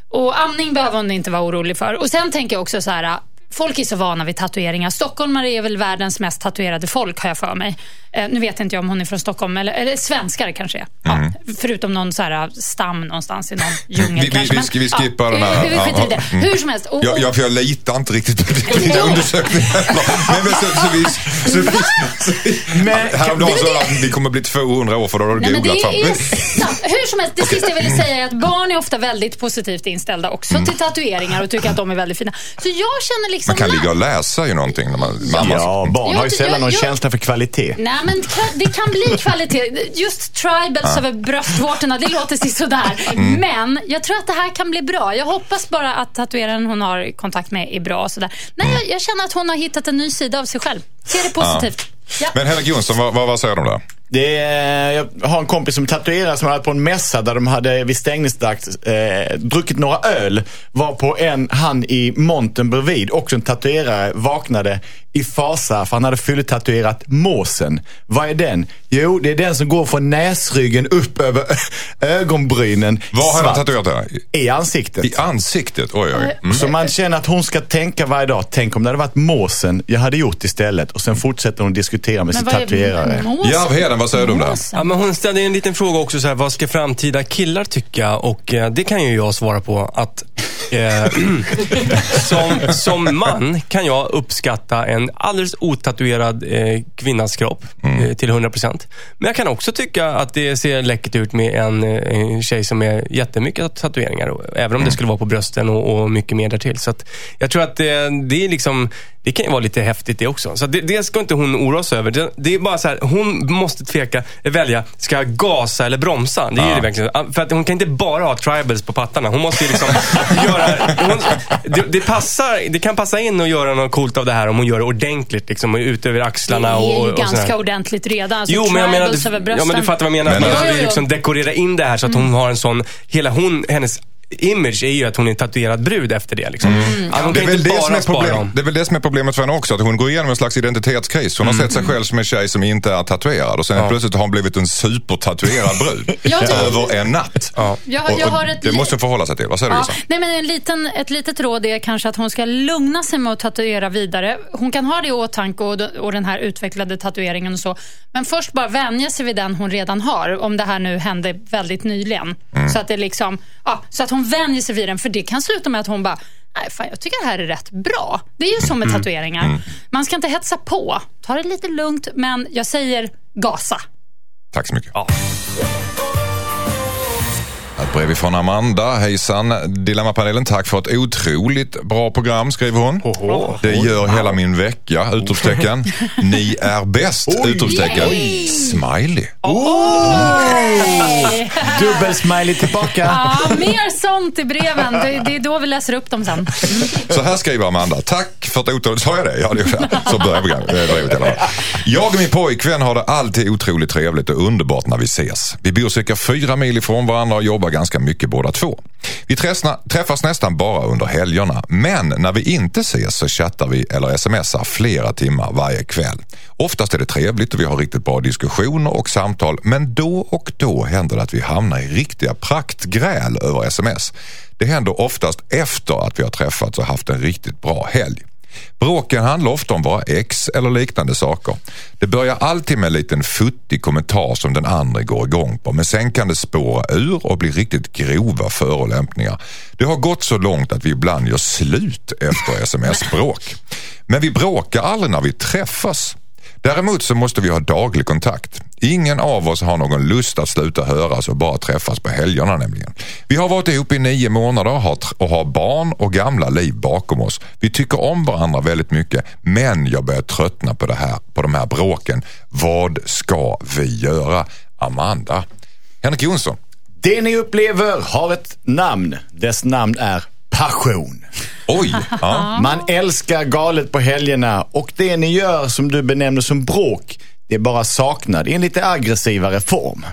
och amning behöver hon inte vara orolig för. Och sen tänker jag också så här, folk är så vana vid tatueringar. Stockholmare är väl världens mest tatuerade folk har jag för mig. Eh, nu vet inte jag om hon är från Stockholm, eller, eller svenskar kanske. Ja, förutom någon så här stam någonstans i någon djungel
Mm. Vi- vi-
kanske.
vi-
Men,
ska vi skippa den här-
Vi, vi i det.
Ja, ja.
Hur som helst. Och,
Jag, jag, för jag litar inte riktigt på dina undersökningar. Men, men så, så vi, så vi, så vi,
Men-
häromdagen sa jag att vi kommer bli 200 år för då har du
Nej, men det
googlat fram.
är
Men,
sant. Hur som helst, det sista jag ville säga är att barn är ofta väldigt positivt inställda också
Mm.
till tatueringar och tycker att de är väldigt fina. Så jag känner liksom...
man kan ligga och läsa ju någonting när man mamma.
Ja, barn har ju sällan någon
jag-
känsla för kvalitet.
Nej, men det kan bli kvalitet. Just tribals över bröstvårtorna, det låter sig sådär.
Mm.
Men jag tror att det här kan bli bra. Jag hoppas bara att tatueraren hon har kontakt med är bra. och Sådär. Nej, jag, jag känner att hon har hittat en ny sida av sig själv. Ser det positivt. Ja.
Men Henrik Jonsson, vad, vad, vad säger du om det?
Är, jag har en kompis som tatuerar som hade på en mässa där de hade vid stängningsdags eh, druckit några öl. Var på en, han i montern bredvid, också en tatuerare, vaknade i fasa för han hade fylletatuerat måsen. Vad är den? Jo, det är den som går från näsryggen upp över ögonbrynen.
Vad har han tatuerat där? I,
ansiktet.
I ansiktet? Oj, oj. Mm.
Så man känner att hon ska tänka varje dag, tänk om det hade varit måsen jag hade gjort istället. Och sen fortsätter hon diskutera med sin
vad är
tatuerare.
måsen?
Järvheden, vad säger du om det?
Ja, men hon ställde en liten fråga också, så här, vad ska framtida killar tycka? Och eh, det kan ju jag svara på att Eh, som, som man kan jag uppskatta en alldeles otatuerad eh, kvinnas kropp eh, till 100%. Men jag kan också tycka att det ser läckert ut med en, eh, en tjej som är jättemycket tatueringar. Även om det skulle vara på brösten och, och mycket mer därtill. Så att jag tror att det, det är liksom det kan ju vara lite häftigt det också. Så det, det ska inte hon oroa sig över. Det, det är bara så här, hon måste tveka, välja, ska jag gasa eller bromsa? Det är
Ja.
det verkligen. För att hon kan inte bara ha tribals på pattarna. Hon måste ju liksom göra... Hon, det, det, passar, det kan passa in att göra något coolt av det här om hon gör det ordentligt. Liksom, och ut över
Det
axlarna och,
är ju
och, och
ganska
sådär.
ordentligt redan. Alltså,
Jo, men jag menar, du, ja, men du fattar vad jag menar.
Men-
Man
jo, jo.
liksom dekorera in det här så att hon har en sån... Hela hon, hennes image är ju att hon är en tatuerad brud efter det. Liksom.
Mm.
Ja, hon
Det är, väl
inte
det, som
bara
är problem, det är väl det som är problemet för henne också. Att hon går igenom en slags identitetskris. Hon har sett sig själv som en tjej som inte är tatuerad. Och sen
Ja.
plötsligt har hon blivit en supertatuerad brud. Över en natt.
Ja.
Jag,
Och-
jag
och
har ett
det måste hon förhålla sig till. Vad säger du
Ja,
Jossan?
nej, men en liten, ett litet råd är kanske att hon ska lugna sig med att tatuera vidare. Hon kan ha det i åtanke och, och den här utvecklade tatueringen och så. Men först bara vänja sig vid den hon redan har, om det här nu hände väldigt nyligen.
Mm.
Så, att det liksom, ja, så att hon vänjer sig vid den, för det kan sluta med att hon bara Nej, fan, jag tycker det här är rätt bra. Det är ju så
Mm.
med tatueringar. Man ska inte hetsa på. Ta det lite lugnt, men jag säger gasa.
Tack så mycket.
Ja.
Ett brev från Amanda. Hejsan Dilemmapanelen. Tack för ett otroligt bra program skriver hon.
Oho.
Det gör hela min vecka! Utropstecken. Ni är bäst! Utropstecken.
Yay!
Smiley.
Dubbelsmiley tillbaka.
Ja, mer sånt i breven. Det, det är då vi läser upp dem sen.
Så här skriver Amanda. Tack för ett otroligt... Sa jag det? Ja, det jag. Så börjar programmet, brevet i alla fall. Jag och min pojkvän har det alltid otroligt trevligt och underbart när vi ses. Vi bor cirka fyra mil ifrån varandra och jobbar ganska mycket båda två. Vi träffas nästan bara under helgerna, men när vi inte ses så chattar vi eller smsar flera timmar varje kväll. Oftast är det trevligt och vi har riktigt bra diskussioner och samtal, men då och då händer det att vi hamnar i riktiga praktgräl över sms. Det händer oftast efter att vi har träffats och haft en riktigt bra helg. Bråken handlar ofta om våra ex eller liknande saker. Det börjar alltid med en liten futtig kommentar som den andra går igång på men sen kan det spåra ur och bli riktigt grova förolämpningar. Det har gått så långt att vi ibland gör slut efter sms-bråk. Men vi bråkar aldrig när vi träffas. Däremot så måste vi ha daglig kontakt. Ingen av oss har någon lust att sluta höras och bara träffas på helgerna nämligen. Vi har varit ihop i nio månader och har barn och gamla liv bakom oss. Vi tycker om varandra väldigt mycket men jag börjar tröttna på, det här, på de här bråken. Vad ska vi göra? Amanda. Henrik Jonsson.
Det ni upplever har ett namn. Dess namn är passion.
Oj! Ja.
Man älskar galet på helgerna och det ni gör som du benämner som bråk, det är bara saknad i en lite aggressivare form.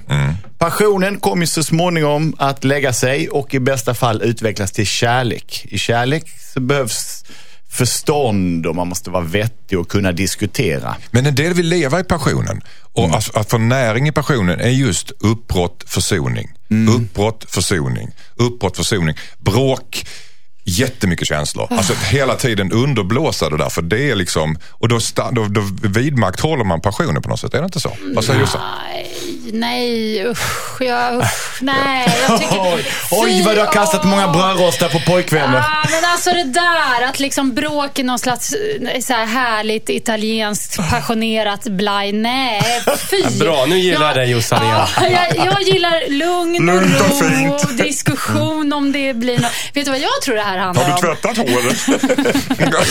Passionen kommer så småningom att lägga sig och i bästa fall utvecklas till kärlek. I kärlek så behövs förstånd och man måste vara vettig och kunna diskutera.
Men en del vill leva i passionen. Och att, att få näring i passionen är just uppbrott, försoning. Uppbrott, försoning. Uppbrott, försoning. Bråk, jättemycket känslor. Alltså hela tiden underblåsa det där. För det är liksom, och då, då, då vidmakthåller man passionen på något sätt. Är det inte så? Vad säger Jossan?
Nej, usch, jag, usch, nej. Jag tycker,
Oj, oj vad du har kastat många brödrostar på pojkvänner.
Ah, men alltså det där att liksom bråk i någon slags eh, så här härligt italienskt passionerat blaj. Nej, fy.
Ja, bra, nu gillar jag dig, Jossan, igen.
Ja, jag, jag gillar lugn och
Lugnt och
ro
fint.
diskussion om det blir något. Vet du vad jag tror det här handlar om?
tvättat håret?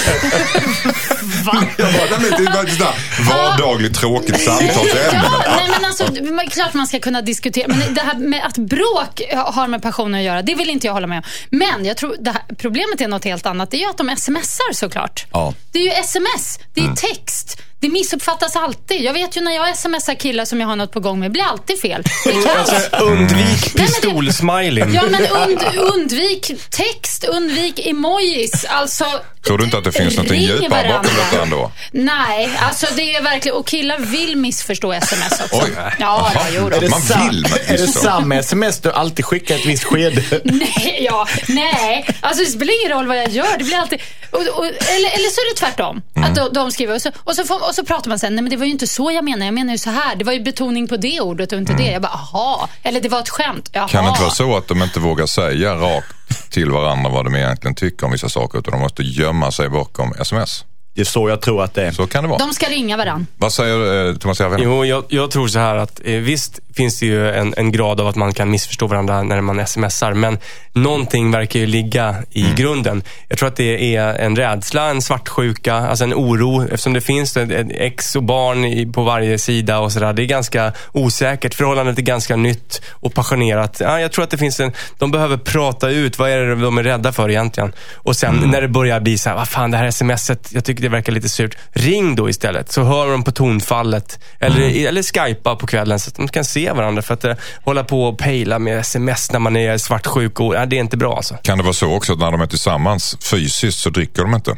Jag bara, nej, men det är bara Vardagligt tråkigt samtalsämne.
Ja, nej men alltså, men klart man ska kunna diskutera. Men det här med att bråk har med passionen att göra, det vill inte jag hålla med om. Men jag tror här, problemet är något helt annat. Det är ju att de smsar såklart.
Ja.
Det är ju sms, det är
Mm.
text. Det missuppfattas alltid. Jag vet ju när jag smsar killar som jag har något på gång med, blir alltid fel. Det.
Alltså, undvik
det-
pistolsmileyn.
Ja, men und, undvik text, undvik emojis. Alltså,
Tror du inte att det finns något djupare bakom detta ändå?
Nej, alltså det är verkligen... Och killar vill missförstå sms också.
Oj.
Ja, ja, jo då.
Är det,
Man vill,
är det samma sms du alltid skickar ett visst skede?
Nej, ja, nej. Alltså det spelar ingen roll vad jag gör. Det blir alltid... Och, och, eller, eller så är det tvärtom.
Mm.
Att de, de skriver och så, och, så får, och så pratar man sen. Nej, men det var ju inte så jag menade. Jag menar ju så här. Det var ju betoning på det ordet och inte det. Jag bara, aha. Eller det var ett skämt. Jaha.
Mm. Kan det inte vara så att de inte vågar säga rakt till varandra vad de egentligen tycker om vissa saker utan de måste gömma sig bakom sms.
Det är så jag tror att det är.
Så kan det vara.
De ska ringa varann.
Vad säger eh, Thomas Järvheden?
Jo, jag, jag tror så här att eh, visst finns det ju en, en grad av att man kan missförstå varandra när man smsar. Men någonting verkar ju ligga i grunden. Jag tror att det är en rädsla, en svartsjuka, alltså en oro. Eftersom det finns ett, ett ex och barn i, på varje sida och sådär. Det är ganska osäkert. Förhållandet är ganska nytt och passionerat. Ja, jag tror att det finns en, de behöver prata ut. Vad är det de är rädda för egentligen? Och sen när det börjar bli så här, vad fan det här smset, jag tycker det verkar lite surt. Ring då istället, så hör de på tonfallet. Eller, eller skypa på kvällen så att de kan se varandra. För att eh, hålla på och pejla med sms när man är svartsjuk, och, ja, det är inte bra alltså.
Kan det vara så också att när de är tillsammans fysiskt så dricker de inte?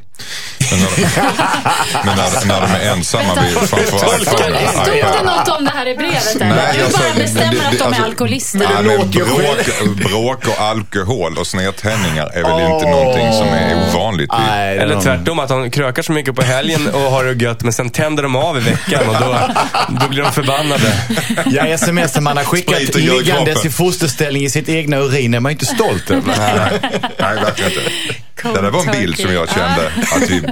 Men när de, men när, när de är ensamma blir framförallt...
Stod det något om det här i brevet? Eller?
Nej,
du bara bestämmer
det-
att
det-
de är
alltså-
alkoholister.
Men
låter ju
bråk, bråk och alkohol och snedtändningar är väl inte någonting som är ovanligt?
Nej,
Eller
de-
tvärtom, att de krökar så mycket på helgen och har det gött, men sen tänder de av i veckan och då, då blir de förbannade.
Ja, sms som man har skickat liggandes i fosterställning i sitt egna urin är man inte stolt över.
Nej, verkligen inte. Det där var en bild som jag kände att vi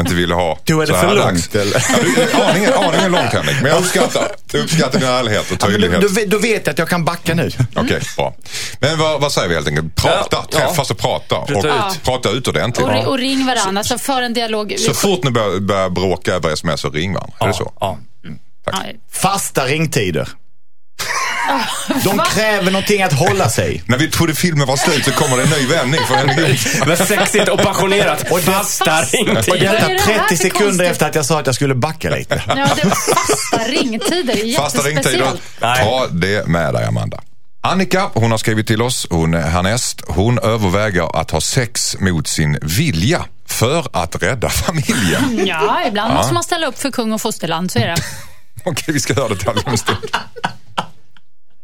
inte ville ha.
Tog jag det
så
för
här
långt, eller?
Ja, du, aningen, aningen långt Henrik, men jag uppskattar, jag uppskattar din ärlighet och
Ja,
tydlighet.
då, då, då vet jag att jag kan backa nu.
Okej, bra. Men vad, vad säger vi helt enkelt? Prata,
Ja, ja.
träffas och prata. Och
Prata
ut.
prata ut ordentligt.
Och, och ring varandra, alltså för en dialog.
Så fort ni börjar, börjar bråka över sms så ring varandra. Är det så?
Ja.
Ja,
Fasta ringtider. De kräver någonting att hålla sig.
När vi trodde filmen var slut så kommer det en ny vändning för Henrik.
Men sexigt och passionerat.
Och det-
Fasta
Och
ringtider.
Vad är
detta
det här
30
för
sekunder
konstigt?
efter att jag sa att jag skulle backa lite.
Ja, det fasta ringtider. Det är
Fasta ringtider.
jättespeciellt.
Nej.
Ta det med dig Amanda. Annika, hon har skrivit till oss, hon är härnäst. Hon överväger att ha sex mot sin vilja för att rädda familjen.
Ja, ibland måste man ställa upp för kung och fosterland, så är det.
Okej, vi ska höra detaljer om en stund.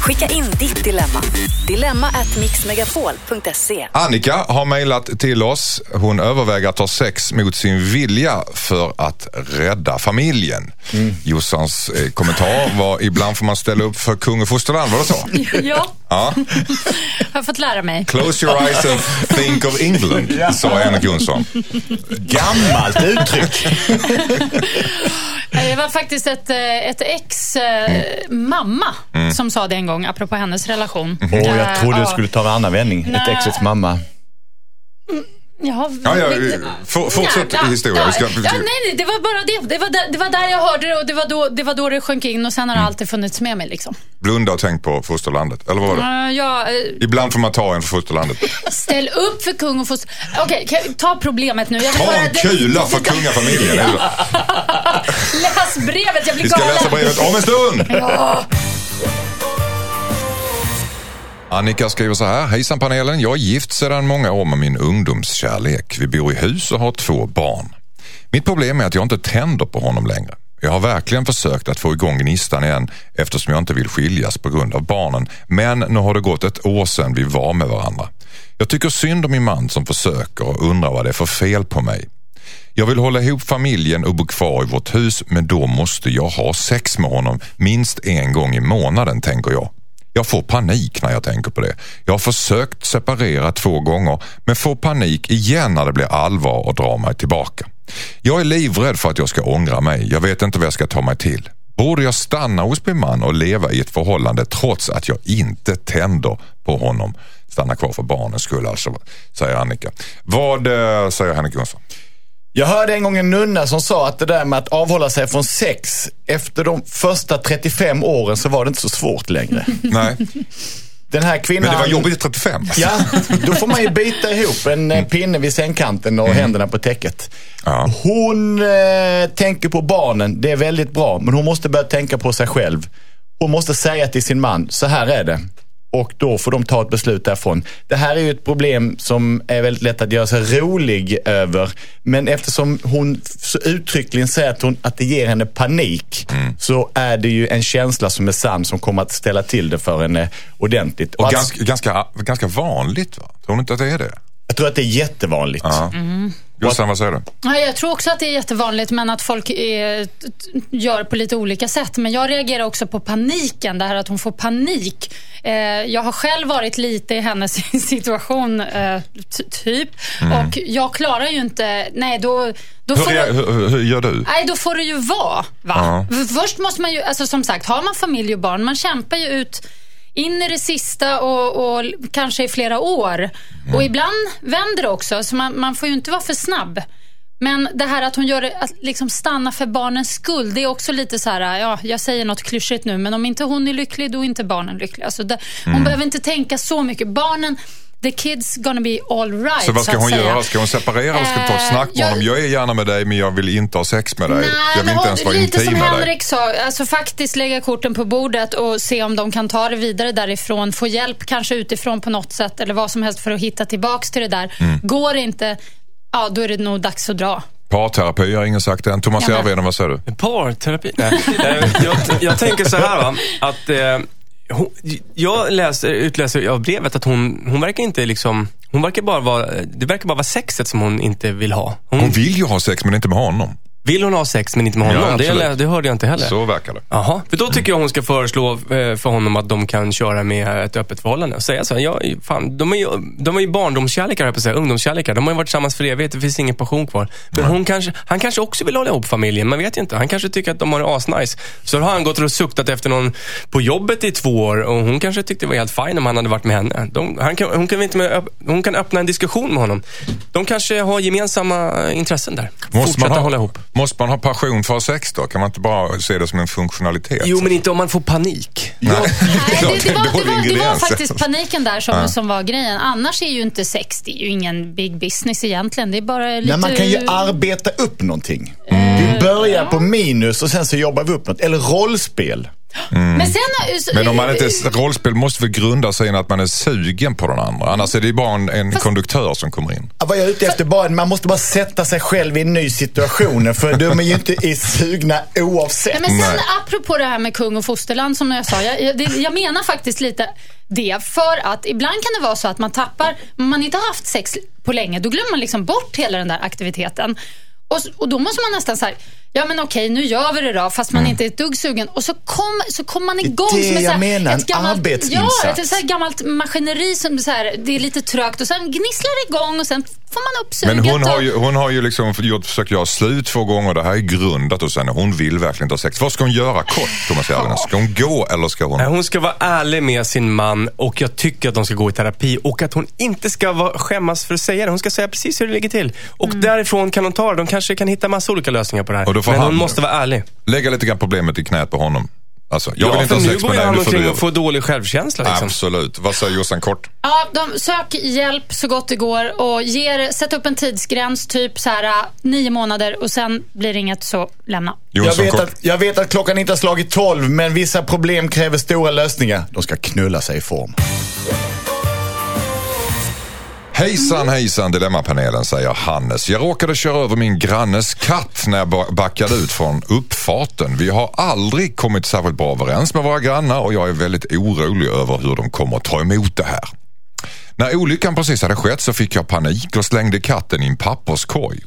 Skicka in ditt dilemma. Dilemma at mixmegapol.se.
Annika har mejlat till oss. Hon överväger att ha sex mot sin vilja för att rädda familjen. Jossans eh, kommentar var ibland får man ställa upp för kung och fosterland, var det så?
Ja,
Ja.
har fått lära mig.
Close your eyes and think of England, sa Henrik Jonsson.
Gammalt uttryck.
Det var faktiskt ett, eh, ett ex eh, mamma som sa det en gång, apropå hennes relation.
Åh, jag trodde du skulle ta en annan vändning. Ett
Nej.
exets mamma.
Ja,
Ja, ja, for- fortsätt
Ja,
ska-
Ja, ja, nej, nej, det var bara det. Det var, där, det var där jag hörde det och det var då det, var då det sjönk in och sen har
Mm.
det alltid funnits med mig. Liksom.
Blunda och tänk på fosterlandet, eller vad var det?
Uh, ja, eh,
Ibland får man ta en för fosterlandet.
ställ upp för kung och foster... Okej, jag ta problemet nu.
Ta
bara-
en kula för kungafamiljen.
Läs brevet, jag blir
Vi ska
galen.
läsa brevet om en stund. Annika skriver så här. Hejsan panelen. Jag är gift sedan många år med min ungdomskärlek. Vi bor i hus och har två barn. Mitt problem är att jag inte tänder på honom längre. Jag har verkligen försökt att få igång gnistan igen eftersom jag inte vill skiljas på grund av barnen. Men nu har det gått ett år sedan vi var med varandra. Jag tycker synd om min man som försöker och undrar vad det är för fel på mig. Jag vill hålla ihop familjen och bo kvar i vårt hus men då måste jag ha sex med honom minst en gång i månaden tänker jag. Jag får panik när jag tänker på det. Jag har försökt separera två gånger men får panik igen när det blir allvar och drar mig tillbaka. Jag är livrädd för att jag ska ångra mig. Jag vet inte vad jag ska ta mig till. Borde jag stanna hos min man och leva i ett förhållande trots att jag inte tänder på honom? Stanna kvar för barnens skull alltså, säger Annika. Vad eh, säger Henrik Jonsson?
Jag hörde en gång en nunna som sa att det där med att avhålla sig från sex efter de första 35 åren så var det inte så svårt längre.
Nej,
Den här kvinnan...
men det var jobbigt i 35.
Ja, då får man ju bita ihop en eh, pinne vid sängkanten och händerna på täcket.
Ja.
Hon eh, tänker på barnen, det är väldigt bra, men hon måste börja tänka på sig själv. Hon måste säga till sin man, så här är det. Och då får de ta ett beslut därifrån. Det här är ju ett problem som är väldigt lätt att göra sig rolig över. Men eftersom hon så uttryckligen säger att, hon, att det ger henne panik. Så är det ju en känsla som är sann som kommer att ställa till det för henne ordentligt.
Och
att-
ganska, ganska, ganska vanligt va? Tror ni inte att det är det?
Jag tror att det är jättevanligt.
Ja. Jossan, vad säger du?
Ja, jag tror också att det är jättevanligt, men att folk är, t- gör på lite olika sätt. Men jag reagerar också på paniken, det här att hon får panik. Eh, jag har själv varit lite i hennes situation, eh, typ. Och jag klarar ju inte... Nej, då... då
Hur,
får
rea- hur, hur, hur gör du?
Nej, då får det ju vara. Va? För Först måste man ju, alltså som sagt, har man familj och barn, man kämpar ju ut in i det sista och, och kanske i flera år. Och ibland vänder det också, så man, man får ju inte vara för snabb. Men det här att hon gör att liksom stanna för barnens skull, det är också lite så här, ja, jag säger något klyschigt nu, men om inte hon är lycklig, då är inte barnen lyckliga. Alltså det, Hon behöver inte tänka så mycket. Barnen, the kids gonna be all right,
Så vad ska
att
hon
säga.
göra? Ska hon separera och ska ta ett
Eh,
snack med
jag-
honom? Jag är gärna med dig men jag vill inte ha sex med dig.
Nej,
jag vill inte ens vara
lite
intim
som
med dig.
Henrik sa, alltså faktiskt lägga korten på bordet och se om de kan ta det vidare därifrån. Få hjälp kanske utifrån på något sätt eller vad som helst för att hitta tillbaks till det där.
Mm.
Går det inte, ja då är det nog dags att dra.
Parterapi har ingen sagt än. Thomas Järvheden, vad säger du?
Parterapi? Nej. Jag, jag tänker så här va, att eh, hon, jag läser, utläser av brevet att hon, hon verkar inte liksom, hon verkar bara vara, det verkar bara vara sexet som hon inte vill ha. Hon,
Hon vill ju ha sex men inte med honom
vill hon ha sex men inte med honom?
Ja,
det, det hörde jag inte heller.
Så verkar det.
Jaha, för då tycker jag hon ska föreslå eh, för honom att de kan köra med ett öppet förhållande och säga så här, ja, fan, de är ju, de är ju barndomskärlekar, jag på säga, ungdomskärlekar. De har ju varit tillsammans för evighet, det finns ingen passion kvar. Men hon kanske, han kanske också vill hålla ihop familjen, man vet ju inte. Han kanske tycker att de har det asnice. Så har han gått och suktat efter någon på jobbet i två år och hon kanske tyckte det var helt fine om han hade varit med henne. De, han kan, hon, kan inte med, hon kan öppna en diskussion med honom. De kanske har gemensamma intressen där.
Måste man,
Fortsätta
ha,
hålla ihop.
Måste man ha passion för att ha sex då? Kan man inte bara se det som en funktionalitet?
Jo, men inte om man får panik.
Nej.
Nej, det, det, var, det,
Dålig
var, det var faktiskt paniken där som, som var grejen. Annars är ju inte sex, det är ju ingen big business egentligen. Det är bara lite...
Nej, man kan ju arbeta upp någonting. Vi börjar på minus och sen så jobbar vi upp något. Eller rollspel.
Men sen...
Men om man inte, rollspel måste väl grunda sig i att man är sugen på den andra. Annars är det ju bara en, en konduktör som kommer in.
Vad jag är ute efter bara, man måste bara sätta sig själv i en ny situation. För de är ju inte i sugna oavsett.
Men sen
Nej.
apropå det här med kung och fosterland som jag sa. Jag, jag, det, jag menar faktiskt lite det. För att ibland kan det vara så att man tappar, om man inte har haft sex på länge, då glömmer man liksom bort hela den där aktiviteten. Och, och då måste man nästan så här, ja men okej nu gör vi det då, fast man inte är ett dugg sugen. Och så kommer så kom man igång
Det är
som
det jag
här,
menar, en
ett gammalt,
arbetsinsats.
Ja, ett så här gammalt maskineri som så här, det är lite trögt och sen gnisslar det igång och sen får man upp suget.
Men hon har ju, hon har ju liksom gjort, försökt göra slut två gånger. Det här är grundat hos henne. Hon vill verkligen inte ha sex. Vad ska hon göra kort, Thomas Järvheden? Ska hon gå eller ska hon...
Hon ska vara ärlig med sin man och jag tycker att de ska gå i terapi och att hon inte ska vara, skämmas för att säga det. Hon ska säga precis hur det ligger till. Och därifrån kan hon ta det. De kanske kan hitta massa olika lösningar på det här.
Får
Men hon måste vara ärlig.
Lägga lite grann problemet i knät på honom. Alltså, jag vill
ja,
inte
för
ha sex
går
med dig, nu får
omkring
du...
och får dålig självkänsla. Liksom.
Absolut. Vad säger Jossan kort?
Ja, de, sök hjälp så gott det går och ger, sätt upp en tidsgräns, typ så här äh, nio månader och sen blir det inget så lämna.
Jag vet,
kort.
att, jag vet att klockan inte har slagit 12, men vissa problem kräver stora lösningar. De ska knulla sig i form.
Hejsan hejsan Dilemmapanelen säger Hannes. Jag råkade köra över min grannes katt när jag backade ut från uppfarten. Vi har aldrig kommit särskilt bra överens med våra grannar och jag är väldigt orolig över hur de kommer att ta emot det här. När olyckan precis hade skett så fick jag panik och slängde katten i en papperskorg.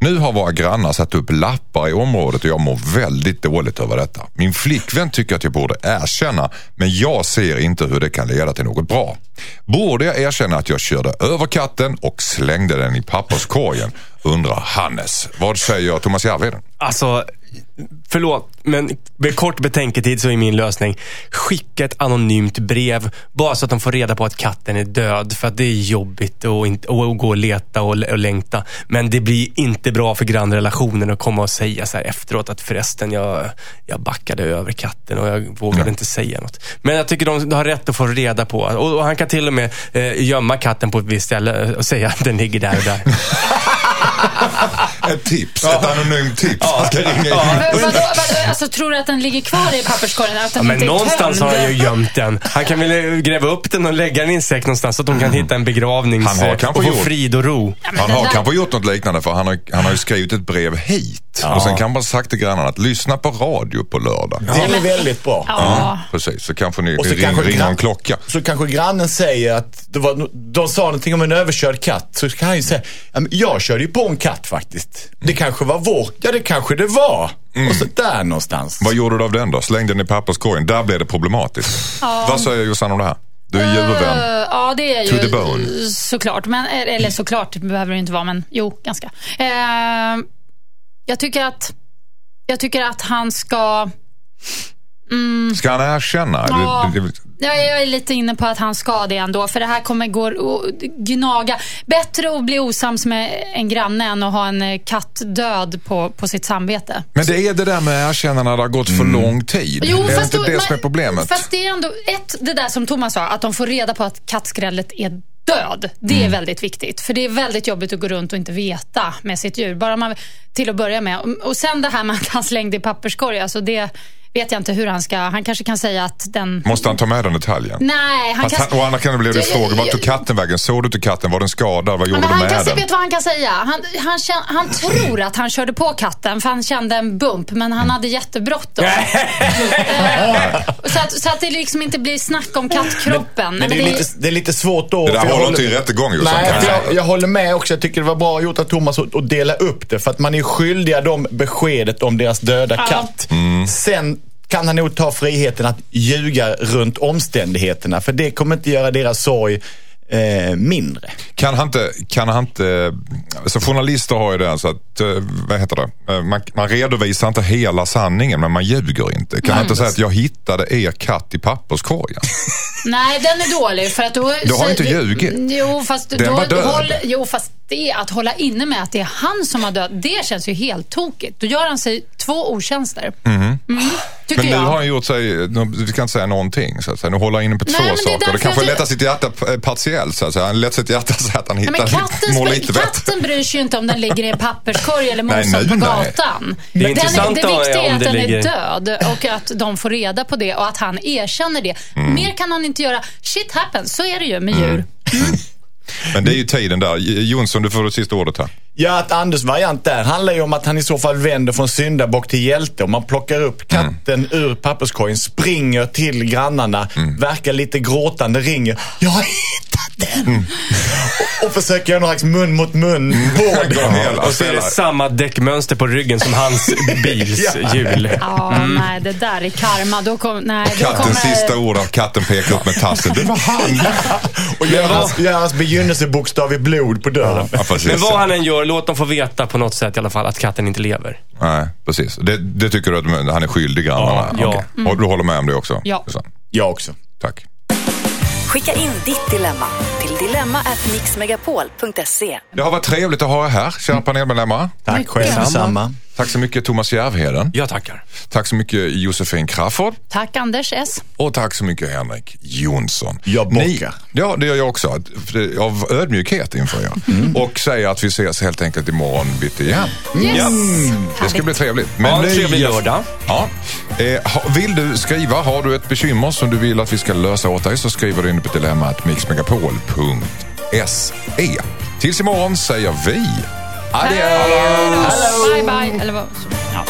Nu har våra grannar satt upp lappar i området och jag mår väldigt dåligt över detta. Min flickvän tycker att jag borde erkänna men jag ser inte hur det kan leda till något bra. Borde jag erkänna att jag körde över katten och slängde den i papperskorgen? Undrar Hannes. Vad säger Thomas Järvheden?
Alltså, förlåt, men med kort betänketid så är min lösning skicka ett anonymt brev bara så att de får reda på att katten är död. För att det är jobbigt att gå och leta och, och längta. Men det blir inte bra för grannrelationen att komma och säga så här efteråt att förresten, jag, jag backade över katten och jag vågade inte säga något. Men jag tycker de har rätt att få reda på. Och, och han kan till och med eh, gömma katten på ett visst ställe och säga att den ligger där och där.
Ett tips, ett anonymt tips. Han ska ringa in.
Men vadå, vadå, alltså, tror du att den ligger kvar i papperskorgen? Att den
Ja, men någonstans har han ju gömt den. Han kan väl gräva upp den och lägga den i en säck någonstans så att de kan hitta en begravnings...
Han har kanske
och få
gjort-
frid och ro.
Ja,
Han har
där-
kanske gjort något liknande för han har, han har ju skrivit ett brev hit. Och sen kan man sagt till grannarna att lyssna på radio på lördag.
Det är väldigt bra.
Ja.
Precis, så kanske ni
Och så
ring,
kanske
ringer en klocka.
Så kanske grannen säger att det var, de sa någonting om en överkörd katt. Så kan han ju säga, "Ja, jag körde ju på en katt faktiskt. Det kanske var vår. Ja, det kanske det var. Och så där någonstans.
Vad gjorde du av den då? Slängde den i papperskorgen? Där blev det problematiskt. Vad säger Jossan om det här? Du är djurvän.
Eh, Ja, det är
To
ju
the bone.
såklart. Men, eller såklart, behöver det inte vara, men jo, ganska. Eh, jag, tycker att, jag tycker att han ska...
Ska han erkänna?
Ja. Jag är lite inne på att han ska det ändå, för det här kommer gå att gnaga. Bättre att bli osams med en granne än att ha en eh, katt död på, på sitt samvete.
men det är det där med erkännande det har gått för lång tid. det är inte
då-
det som är problemet.
Fast det är ändå, ett, det där som Thomas sa, att de får reda på att kattskrället är död. Det är väldigt viktigt. För det är väldigt jobbigt att gå runt och inte veta med sitt djur. Bara man, till att börja med. Och- Och sen det här med att han slängde i papperskorg. Alltså det vet jag inte hur han ska... Han kanske kan säga att den...
Måste han ta med den detaljen?
Nej, han kan...
han, och annars kan det bli det fråga. Vart tog katten vägen? Såg du till katten? Var den skadad? Vad gjorde
Men
du
han,
med
kan,
den?
vet vad han kan säga? Han, han, känn, han tror att han körde på katten för han kände en bump, men han hade jättebråttom. Eh, så, att, så att det liksom inte blir snack om kattkroppen.
Men det är, lite, det är lite svårt då.
Det där håller inte i rättegång.
Nej,
jag
jag, håller med också. Jag tycker det var bra gjort av Thomas att, att dela upp det. För att man är skyldiga dem beskedet om deras döda katt.
Mm.
Sen kan han nog ta friheten att ljuga runt omständigheterna. För det kommer inte göra deras sorg eh, mindre.
Kan han inte, kan han inte, så journalister har ju det så att, eh, vad heter det, Eh, man, man redovisar inte hela sanningen men man ljuger inte. Kan han inte säga att jag hittade er katt i papperskorgen?
Nej, den är dålig. För att då,
Du har
så-
inte ljugit.
Jo, fast,
Den
då,
var död.
Håll, jo, fast det att hålla inne med att det är han som har dött, det känns ju helt tokigt. Då gör han sig två otjänster. Mm, tycker
Men nu
jag.
har han gjort sig, nu, vi kan inte säga någonting så att säga. Nu håller han inne på
Nej,
två saker. Det kanske lättar sitt hjärta eh, partiellt så att säga. Han lätt sitt hjärta så att han hittar,
men katten,
mår lite bättre.
katten bryr sig ju inte om den ligger i en papperskorg eller
Nej,
mosad på
nej.
gatan.
Det är
Den
intressant
det viktiga är
om
att den
ligger-
är död och att de får reda på det och att han erkänner det.
Mm.
Mer kan han inte göra. Shit happens, så är det ju med djur.
Men det är ju tiden där. Jonsson, du får det sista ordet här.
Ja, att Anders variant där handlar ju om att han i så fall vänder från syndabock till hjälte. Och man plockar upp katten ur papperskorgen, springer till grannarna, verkar lite gråtande, ringer. Jag hittat den! Och, och försöker göra någon slags mun mot mun den.
hela,
Och så är det samma däckmönster på ryggen som hans bils hjul.
Ja, nej, det där är karma. Då kom, nej, då
Kattens
kommer,
sista ord av katten pekar upp med tassen. Det var han!
Och gör hans, gör hans begynnelsebokstav i blod på dörren.
Ja.
Men vad han än gör, låt dem få veta på något sätt i alla fall att katten inte lever.
Nej, precis. Det, det tycker du att han är skyldig grannarna?
Ja, ja.
Okej. Och du håller med om det också?
Ja.
Jag också.
Tack.
Skicka in ditt dilemma till dilemma@mixmegapol.se.
Det har varit trevligt att ha er här, kära panelmedlemmar.
Tack
Mycket.
själv detsamma.
Tack så mycket Thomas Järvheden.
Jag tackar.
Tack så mycket Josefin Crafoord.
Tack Anders S.
Och tack så mycket Henrik Jonsson.
Jag
Ni-
bockar.
Ja, det gör jag också. Av ödmjukhet inför er.
Mm.
Och säger att vi ses helt enkelt imorgon bitti igen.
Yes.
Det ska bli trevligt.
Ha en
ni-
trevlig lördag.
Ja. Eh, vill du skriva, har du ett bekymmer som du vill att vi ska lösa åt dig så skriver du in på dilemmat mixmegapol.se. Tills imorgon säger vi adjö!
Bye, bye. Eller vad? Ja.